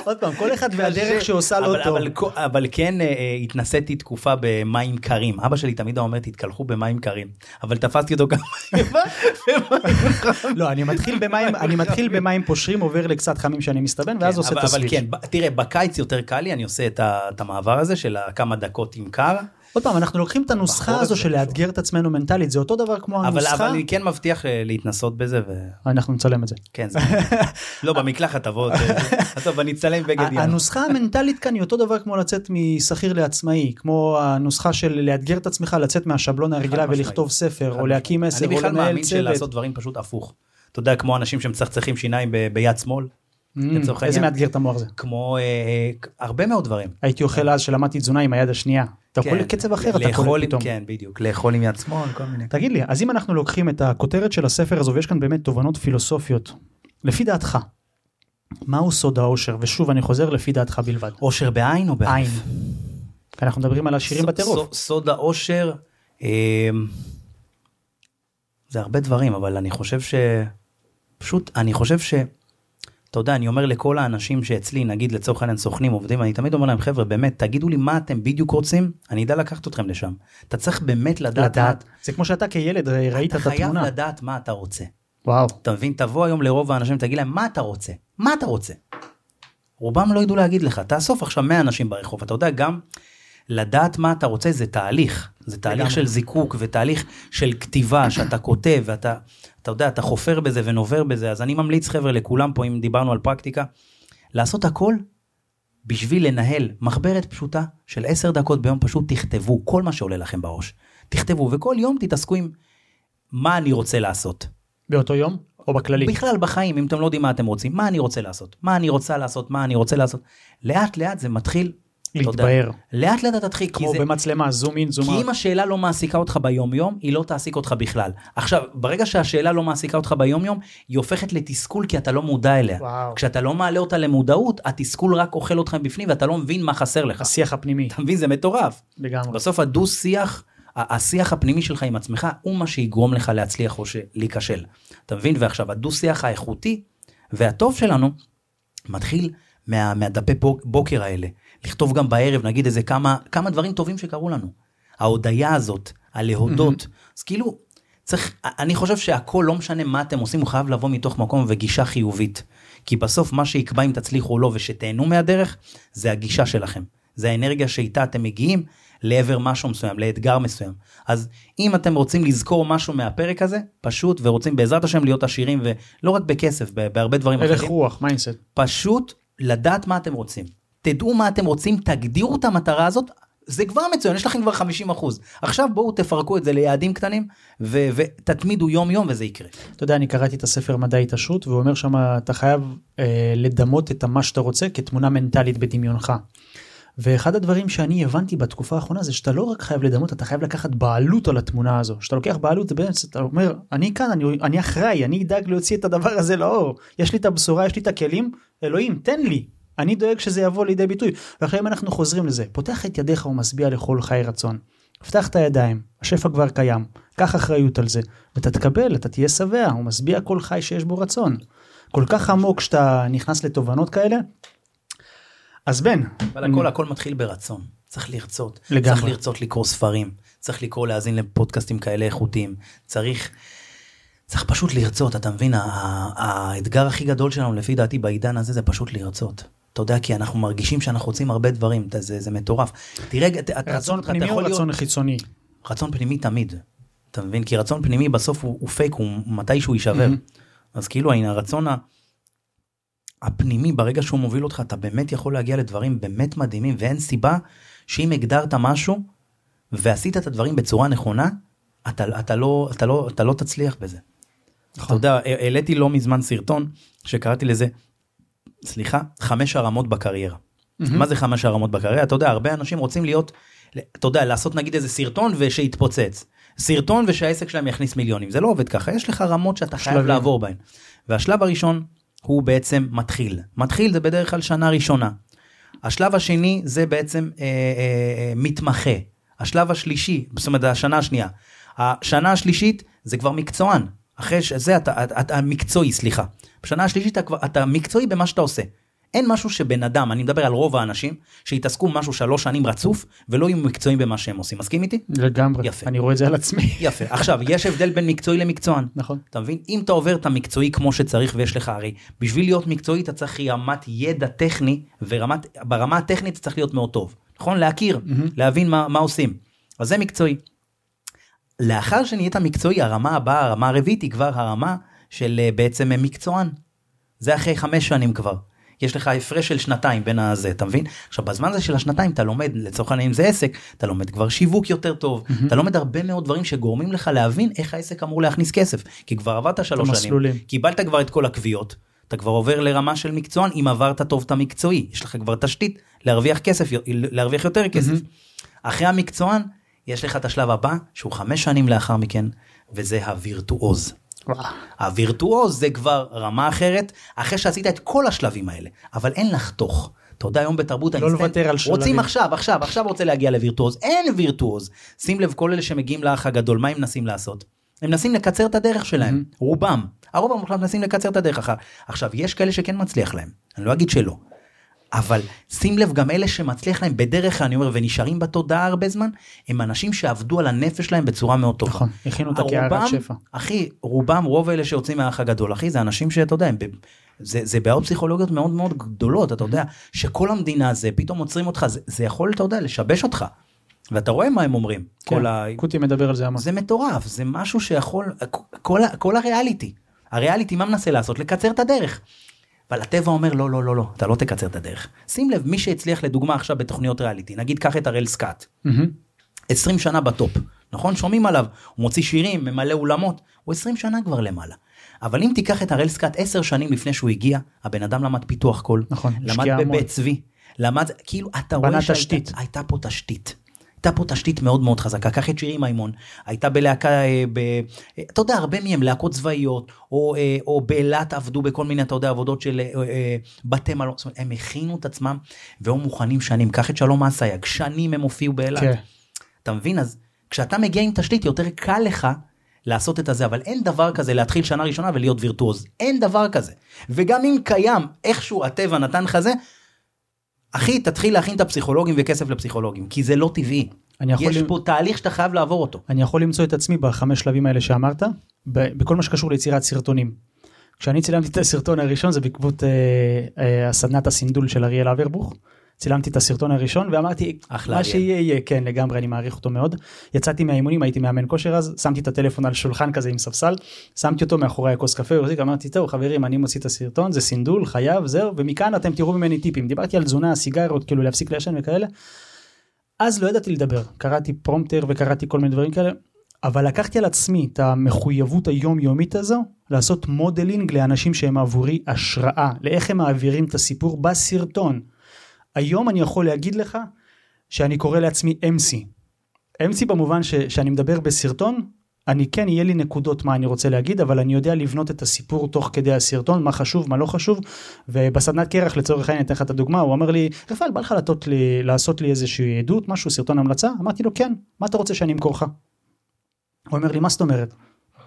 עוד פעם, כל אחד והדרך שעושה לו
אבל-
טוב.
אבל אבל כן אה, אה, התנסיתי תקופה במים קרים. אבא שלי תמיד אומר תתקלחו במים קרים. אבל תפסתי אותו כמה חמים.
לא, אני מתחיל במים, אני מתחיל במים פושרים, עובר לקצת חמים שאני מסתבן, ואז
כן,
עושה
אבל-
את
אבל
הסוויץ'.
כן, ב- תראה, בקיץ יותר קל לי, אני עושה את המעבר הזה של הכמה דקות עם קר.
עוד פעם, אנחנו לוקחים את הנוסחה הזו של. לאתגר את עצמנו מנטלית, זה אותו דבר כמו
אבל
הנוסחה,
אבל אני כן מבטיח אה, להתנסות בזה, וכן,
אנחנו נצלם את זה.
זה... לא, במקלחת תבוא, טוב, אני אצלם בגד ים.
הנוסחה המנטלית כאן היא אותו דבר כמו לצאת משכיר לעצמאי, כמו הנוסחה של לאתגר את עצמך, לצאת מהשבלון הרגילה. ולכתוב ספר, או להקים
אני
או
בכלל
לנהל
מאמין
צוות.
שלעשות דברים פשוט הפוך. אתה יודע, כמו אנשים שמצחצחים שיניים ביד שמאל,
Mm, איזה. מאתגר את המוח זה.
כמו אה, אה, הרבה מאוד דברים.
הייתי אוכל אז שלמדתי תזונה עם היד השנייה. אתה יכול
כן,
לקצב אחר, אתה
עם-
פתאום.
כן, בדיוק, לאכול עם יד שמאל, כל מיני.
תגיד לי, אז אם אנחנו לוקחים את הכותרת של הספר הזו, ויש כאן באמת תובנות פילוסופיות, לפי דעתך, מהו סוד האושר? ושוב, אני חוזר לפי דעתך בלבד.
אושר בעין או באלף?
עין. כי אנחנו מדברים על עשירים בטירוף.
סוד- סוד האושר, אה, זה הרבה דברים, אבל אני חושב ש... פשוט, אני חושב ש... אתה יודע, אני אומר לכל האנשים שאצלי, נגיד לצורך העניין סוכנים, עובדים, אני תמיד אומר להם, חבר'ה, באמת, תגידו לי מה אתם בדיוק רוצים, אני אדע לקחת אתכם לשם. אתה צריך באמת לדעת,
לדעת. זה כמו שאתה כילד ראית
אתה
את
חייב
התמונה.
לדעת מה אתה רוצה.
וואו.
אתה מבין? תבוא היום לרוב האנשים, תגיד להם, מה אתה רוצה? מה אתה רוצה? רובם לא ידעו להגיד לך, תאסוף עכשיו 100 אנשים ברחוב, אתה יודע, גם לדעת מה אתה רוצה זה תהליך, זה תהליך
לגמרי.
של זיקוק ותהליך של כתיבה, שאתה כותב ואתה, אתה יודע, אתה חופר בזה ונובר בזה, אז אני ממליץ חבר'ה לכולם פה, אם דיברנו על פרקטיקה, לעשות הכל בשביל לנהל מחברת פשוטה של 10 דקות ביום, פשוט תכתבו כל מה שעולה לכם בראש. תכתבו, וכל יום תתעסקו עם מה אני רוצה לעשות.
באותו יום? או בכללי?
בכלל בחיים, אם אתם לא יודעים מה אתם רוצים, מה אני רוצה לעשות, מה אני רוצה לעשות, מה אני רוצה לעשות. לאט לאט זה מתחיל,
להתבהר.
לאט לאט אתה תתחיל, כי,
כמו
זה,
במצלמה, זום אין, זום
כי
אאוט.
אם השאלה לא מעסיקה אותך ביום יום, היא לא תעסיק אותך בכלל. עכשיו, ברגע שהשאלה לא מעסיקה אותך ביום יום, היא הופכת לתסכול כי אתה לא מודע אליה.
וואו.
כשאתה לא מעלה אותה למודעות, התסכול רק אוכל אותך בפנים ואתה לא מבין מה חסר לך.
השיח הפנימי,
אתה מבין? זה מטורף.
לגמרי.
בסוף הדו שיח, ה- השיח הפנימי שלך עם עצמך הוא מה שיגרום לך להצליח או להיכשל. אתה מבין? ועכשיו הדו שיח האיכותי והטוב שלנו מתחיל מה, מהדפי בוק- בוקר האלה. לכתוב גם בערב נגיד איזה כמה, כמה דברים טובים שקרו לנו. ההודיה הזאת, הלהודות. אז כאילו, צריך, אני חושב שהכל, לא משנה מה אתם עושים, הוא חייב לבוא מתוך מקום וגישה חיובית. כי בסוף מה שיקבע אם תצליחו או לא ושתהנו מהדרך, זה הגישה שלכם. זה האנרגיה שאיתה אתם מגיעים לעבר משהו מסוים, לאתגר מסוים. אז אם אתם רוצים לזכור משהו מהפרק הזה, פשוט, ורוצים בעזרת השם להיות עשירים, ולא רק בכסף, בהרבה דברים
הלך
אחרים,
רוח, mindset.
פשוט לדעת מה אתם רוצים. תדעו מה אתם רוצים, תגדירו את המטרה הזאת, זה כבר מצוין, יש לכם כבר 50 אחוז. עכשיו בואו תפרקו את זה ליעדים קטנים, ותתמידו יום יום וזה יקרה.
אתה יודע, אני קראתי את הספר מדע התעשרות, והוא אומר שם, אתה חייב אה, לדמות את מה שאתה רוצה כתמונה מנטלית בדמיונך. ואחד הדברים שאני הבנתי בתקופה האחרונה זה שאתה לא רק חייב לדמות אתה חייב לקחת בעלות על התמונה הזו שאתה לוקח בעלות זה בעצם אתה אומר אני כאן אני, אני אחראי אני אדאג להוציא את הדבר הזה לאור יש לי את הבשורה יש לי את הכלים אלוהים תן לי אני דואג שזה יבוא לידי ביטוי ועכשיו אם אנחנו חוזרים לזה פותח את ידיך ומשביע לכל חי רצון. פתח את הידיים השפע כבר קיים קח אחריות על זה ואתה תקבל אתה תהיה שבע ומשביע כל חי שיש בו רצון. כל כך עמוק שאתה נכנס לתובנות כאלה. אז בן.
אבל הכל הכל מתחיל ברצון. צריך לרצות.
לגמרי.
צריך לרצות לקרוא ספרים. צריך לקרוא להאזין לפודקאסטים כאלה איכותיים. צריך. צריך פשוט לרצות אתה מבין האתגר הכי גדול שלנו לפי דעתי בעידן הזה זה פשוט לרצות. אתה יודע כי אנחנו מרגישים שאנחנו רוצים הרבה דברים אתה- זה, זה מטורף. תראה
רצון
אתה
פנימי או
יכול להיות-
רצון חיצוני?
רצון פנימי תמיד. אתה מבין? כי רצון פנימי בסוף הוא, הוא פייק, הוא מתישהו יישבר. אז כאילו הנה הרצון ה- הפנימי, ברגע שהוא מוביל אותך, אתה באמת יכול להגיע לדברים באמת מדהימים, ואין סיבה שאם הגדרת משהו ועשית את הדברים בצורה נכונה, אתה, אתה, לא, אתה, לא, אתה לא תצליח בזה. אתה יודע, העליתי לא מזמן סרטון שקראתי לזה, סליחה, חמש הרמות בקריירה. מה זה חמש הרמות בקריירה? אתה יודע, הרבה אנשים רוצים להיות, אתה יודע, לעשות נגיד איזה סרטון ושיתפוצץ. סרטון ושהעסק שלהם יכניס מיליונים. זה לא עובד ככה, יש לך רמות שאתה חייב
שלבים.
לעבור בהן. והשלב הראשון הוא בעצם מתחיל. מתחיל זה בדרך כלל שנה ראשונה. השלב השני זה בעצם אה, אה, אה, מתמחה. השלב השלישי, זאת אומרת השנה השנייה. השנה השלישית זה כבר מקצוען. אחרי שזה אתה, אתה, אתה מקצועי, סליחה. בשנה השלישית אתה, אתה מקצועי במה שאתה עושה. אין משהו שבן אדם, אני מדבר על רוב האנשים, שיתעסקו משהו שלוש שנים רצוף ולא יהיו מקצועיים במה שהם עושים. מסכים איתי?
לגמרי.
יפה.
אני רואה את זה על עצמי.
יפה. עכשיו, יש הבדל בין מקצועי למקצוען.
נכון.
אתה מבין? אם אתה עובר את המקצועי כמו שצריך ויש לך הרי, בשביל להיות מקצועי אתה צריך רמת ידע טכני, וברמה הטכנית אתה צריך להיות מאוד טוב. נכון? להכיר, להבין מה, מה עושים. אז זה מקצועי. לאחר שנהיית מקצועי, הרמה הבאה, הרמה הרביעית היא כבר הרמה של אה, בעצם אה, מקצוען. זה אחרי חמש שנים כבר. יש לך הפרש של שנתיים בין הזה, אתה מבין? עכשיו בזמן הזה של השנתיים אתה לומד, לצורך העניין אם זה עסק, אתה לומד כבר שיווק יותר טוב, אתה לומד הרבה מאוד דברים שגורמים לך להבין איך העסק אמור להכניס כסף, כי כבר עברת שלוש שנים,
המסלולים.
קיבלת כבר את כל הקביעות, אתה כבר עובר לרמה של מקצוען אם עברת טוב את המקצועי, יש לך כבר תשתית להרוויח כסף, להרוויח יותר כסף. אחרי המקצוען יש לך את השלב הבא שהוא חמש שנים לאחר מכן, וזה הווירטואוז. הווירטואוז זה כבר רמה אחרת, אחרי שעשית את כל השלבים האלה, אבל אין לחתוך. אתה יודע, היום בתרבות
לא לוותר על שלבים.
רוצים עכשיו, עכשיו, עכשיו רוצה להגיע לווירטואוז, אין וירטואוז. שים לב, כל אלה שמגיעים לאח הגדול, מה הם מנסים לעשות? הם מנסים לקצר את הדרך שלהם, רובם. הרוב המוחלט מנסים לקצר את הדרך אחר. עכשיו, יש כאלה שכן מצליח להם, אני לא אגיד שלא. אבל שים לב, גם אלה שמצליח להם בדרך כלל, אני אומר, ונשארים בתודעה הרבה זמן, הם אנשים שעבדו על הנפש שלהם בצורה מאוד טובה.
נכון, הכינו אותה
רובם-
כהערת שפע.
אחי, רובם, רוב אלה שיוצאים מהאח הגדול, אחי, זה אנשים שאתה יודע, הם. זה, זה בעיות פסיכולוגיות מאוד מאוד גדולות, אתה יודע, שכל המדינה זה, פתאום עוצרים אותך, זה, זה יכול, אתה יודע, לשבש אותך. ואתה רואה מה הם אומרים. כל
כן,
ה...
קוטי מדבר על זה המון.
זה מטורף, זה משהו שיכול, כל, ה- כל הריאליטי. הריאליטי מה מנסה לעשות? לקצר את הדרך. אבל הטבע אומר לא, לא, לא, לא, אתה לא תקצר את הדרך. שים לב, מי שהצליח לדוגמה עכשיו בתוכניות ריאליטי, נגיד קח את הראל סקאט,
מהמם.
20 שנה בטופ, נכון? שומעים עליו, הוא מוציא שירים, ממלא אולמות, הוא 20 שנה כבר למעלה. אבל אם תיקח את הראל סקאט 10 שנים לפני שהוא הגיע, הבן אדם למד פיתוח קול,
נכון,
למד. בבית צבי, למד, כאילו אתה רואה. שהייתה הייתה פה תשתית. הייתה פה תשתית מאוד מאוד חזקה, קח את שירי מימון, הייתה בלהקה, אה, ב... אה, אתה יודע, הרבה מהם להקות צבאיות, או, אה, או באילת עבדו בכל מיני, אתה יודע, עבודות של בתי מלון, זאת אומרת, הם הכינו את עצמם והיו מוכנים שנים, קח את שלום אסייג, שנים הם הופיעו באילת.
כן.
אתה מבין? אז כשאתה מגיע עם תשתית יותר קל לך לעשות את הזה, אבל אין דבר כזה להתחיל שנה ראשונה ולהיות וירטואוז. אין דבר כזה. וגם אם קיים, איכשהו הטבע נתן לך זה, אחי, תתחיל להכין את הפסיכולוגים וכסף לפסיכולוגים, כי זה לא טבעי. יש
למ-
פה תהליך שאתה חייב לעבור אותו.
אני יכול למצוא את עצמי בחמש שלבים האלה שאמרת, בכל מה שקשור ליצירת סרטונים. כשאני צילמתי את הסרטון הראשון זה בעקבות אה, אה, הסדנת הסינדול של אריאל אברבוך. צילמתי את הסרטון הראשון ואמרתי
אחלה
מה. שיהיה יהיה כן לגמרי אני מעריך אותו מאוד יצאתי מהאימונים הייתי מאמן כושר אז שמתי את הטלפון על שולחן כזה עם ספסל שמתי אותו מאחורי הכוס קפה והחזיק, אמרתי טוב חברים אני מוציא את הסרטון זה סינדול חייב זהו ומכאן אתם תראו ממני טיפים דיברתי על תזונה סיגריות כאילו להפסיק לעשן וכאלה. אז לא ידעתי לדבר קראתי prompter וקראתי כל מיני דברים כאלה אבל לקחתי על עצמי את המחויבות היומיומית הזו לעשות modeling לאנשים שהם עבורי השראה לאיך הם מעבירים את הסיפור בסרטון. היום אני יכול להגיד לך שאני קורא לעצמי MC. MC במובן ש, שאני מדבר בסרטון, אני כן יהיה לי נקודות מה אני רוצה להגיד אבל אני יודע לבנות את הסיפור תוך כדי הסרטון מה חשוב מה לא חשוב ובסדנת קרח לצורך העניין אתן לך את הדוגמה הוא אומר לי רפאל בא לך לתות לי לעשות לי איזושהי עדות משהו סרטון המלצה אמרתי לו כן מה אתה רוצה שאני אמכור לך. הוא אומר לי מה זאת אומרת?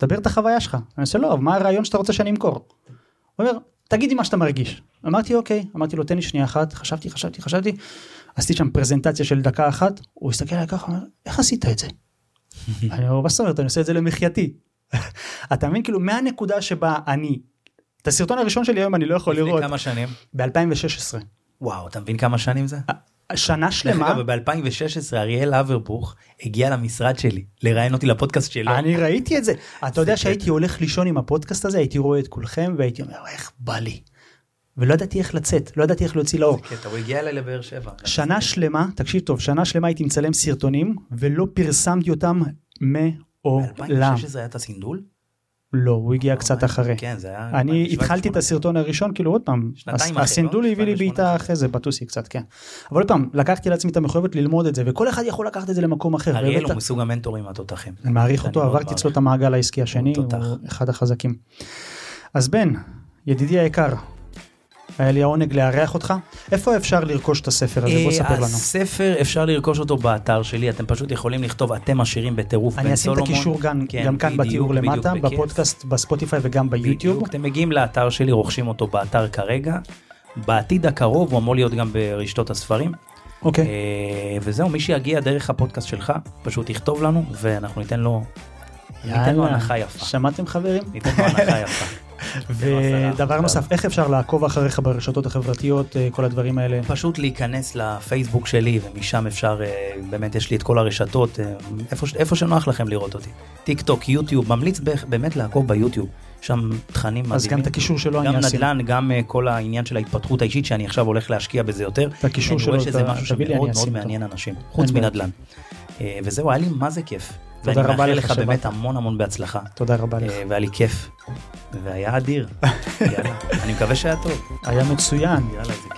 דבר את החוויה שלך. אני עושה לא מה הרעיון שאתה רוצה שאני אמכור? הוא אומר תגידי מה שאתה מרגיש. אמרתי אוקיי אמרתי לו תן לי שנייה אחת חשבתי חשבתי חשבתי עשיתי שם פרזנטציה של דקה אחת הוא הסתכל עליי ככה אומר איך עשית את זה? אני אומר, מה זאת אומרת, אני עושה את זה למחייתי. אתה מבין, כאילו, מהנקודה שבה אני, את הסרטון הראשון שלי היום אני לא יכול לראות.
לפני כמה שנים?
ב-2016.
וואו, אתה מבין כמה שנים זה?
שנה שלמה.
ב-2016 אריאל אברבוך הגיע למשרד שלי לראיין אותי לפודקאסט שלו.
אני ראיתי את זה. אתה יודע שהייתי הולך לישון עם הפודקאסט הזה, הייתי רואה את כולכם והייתי אומר, איך בא לי. ולא ידעתי איך לצאת, לא ידעתי איך להוציא לאור.
קטע, הוא הגיע אליי לבאר שבע.
שנה שלמה, תקשיב טוב, שנה שלמה הייתי מצלם סרטונים ולא פרסמתי אותם מעולם.
ב-2016 היה את הסינדול?
לא, הוא הגיע קצת אחרי.
כן, זה היה...
אני התחלתי את הסרטון הראשון, כאילו עוד פעם,
אחרי,
הסינדול
לא?
הביא לי בעיטה אחרי זה, בטוסי קצת, כן. אבל עוד פעם, לקחתי לעצמי את המחויבות ללמוד את זה, וכל אחד יכול לקחת את זה למקום אחר.
אריאל הוא מסוג המנטורים התותחים.
אני מעריך אותו, עברתי. אצלו את המעגל העסקי השני.
הוא
אחד החזקים. אז בן, ידידי היקר, היה לי העונג לארח אותך. איפה אפשר לרכוש את הספר הזה? בוא
אה,
ספר לנו.
הספר אפשר לרכוש אותו באתר שלי, אתם פשוט יכולים לכתוב אתם עשירים בטירוף
אני
בן
אשים את
סולומון.
הקישור גם,
כן,
גם כאן
בדיוק,
בתיאור
בדיוק,
למטה. בפודקאסט, בספוטיפיי וגם ביוטיוב.
בדיוק, אתם מגיעים לאתר שלי, רוכשים אותו באתר כרגע. בעתיד הקרוב הוא אמור להיות גם ברשתות הספרים.
אוקיי,
אה, וזהו, מי שיגיע דרך הפודקאסט שלך, פשוט יכתוב לנו ואנחנו ניתן לו, ניתן לו הנחה יפה.
שמעתם חברים?
ניתן לו הנחה יפה.
ודבר נוסף, איך אפשר לעקוב אחריך ברשתות החברתיות, אה, כל הדברים האלה?
פשוט להיכנס לפייסבוק שלי ומשם אפשר, אה, באמת יש לי את כל הרשתות, אה, איפה, איפה שנוח לכם לראות אותי. טיק טוק, יוטיוב, ממליץ באמת לעקוב ביוטיוב, שם תכנים מדהימים.
אז גם את הקישור שלו
גם
אני אשים.
נדל"ן, גם כל העניין של ההתפתחות האישית שאני עכשיו הולך להשקיע בזה יותר.
את הקישור
אני רואה
שלו,
שזה
אתה-
משהו
תביא לי, אני
שמאוד
אשים
מאוד. מעניין אנשים, חוץ. מנדל"ן. וזהו, היה לי מה זה כיף.
תודה
ואני
רבה
מאחל
לך
לך באמת. המון המון בהצלחה.
תודה רבה לך.
אה, והיה לי כיף. והיה אדיר. יאללה, אני מקווה שהיה טוב.
היה מצוין.
יאללה, זה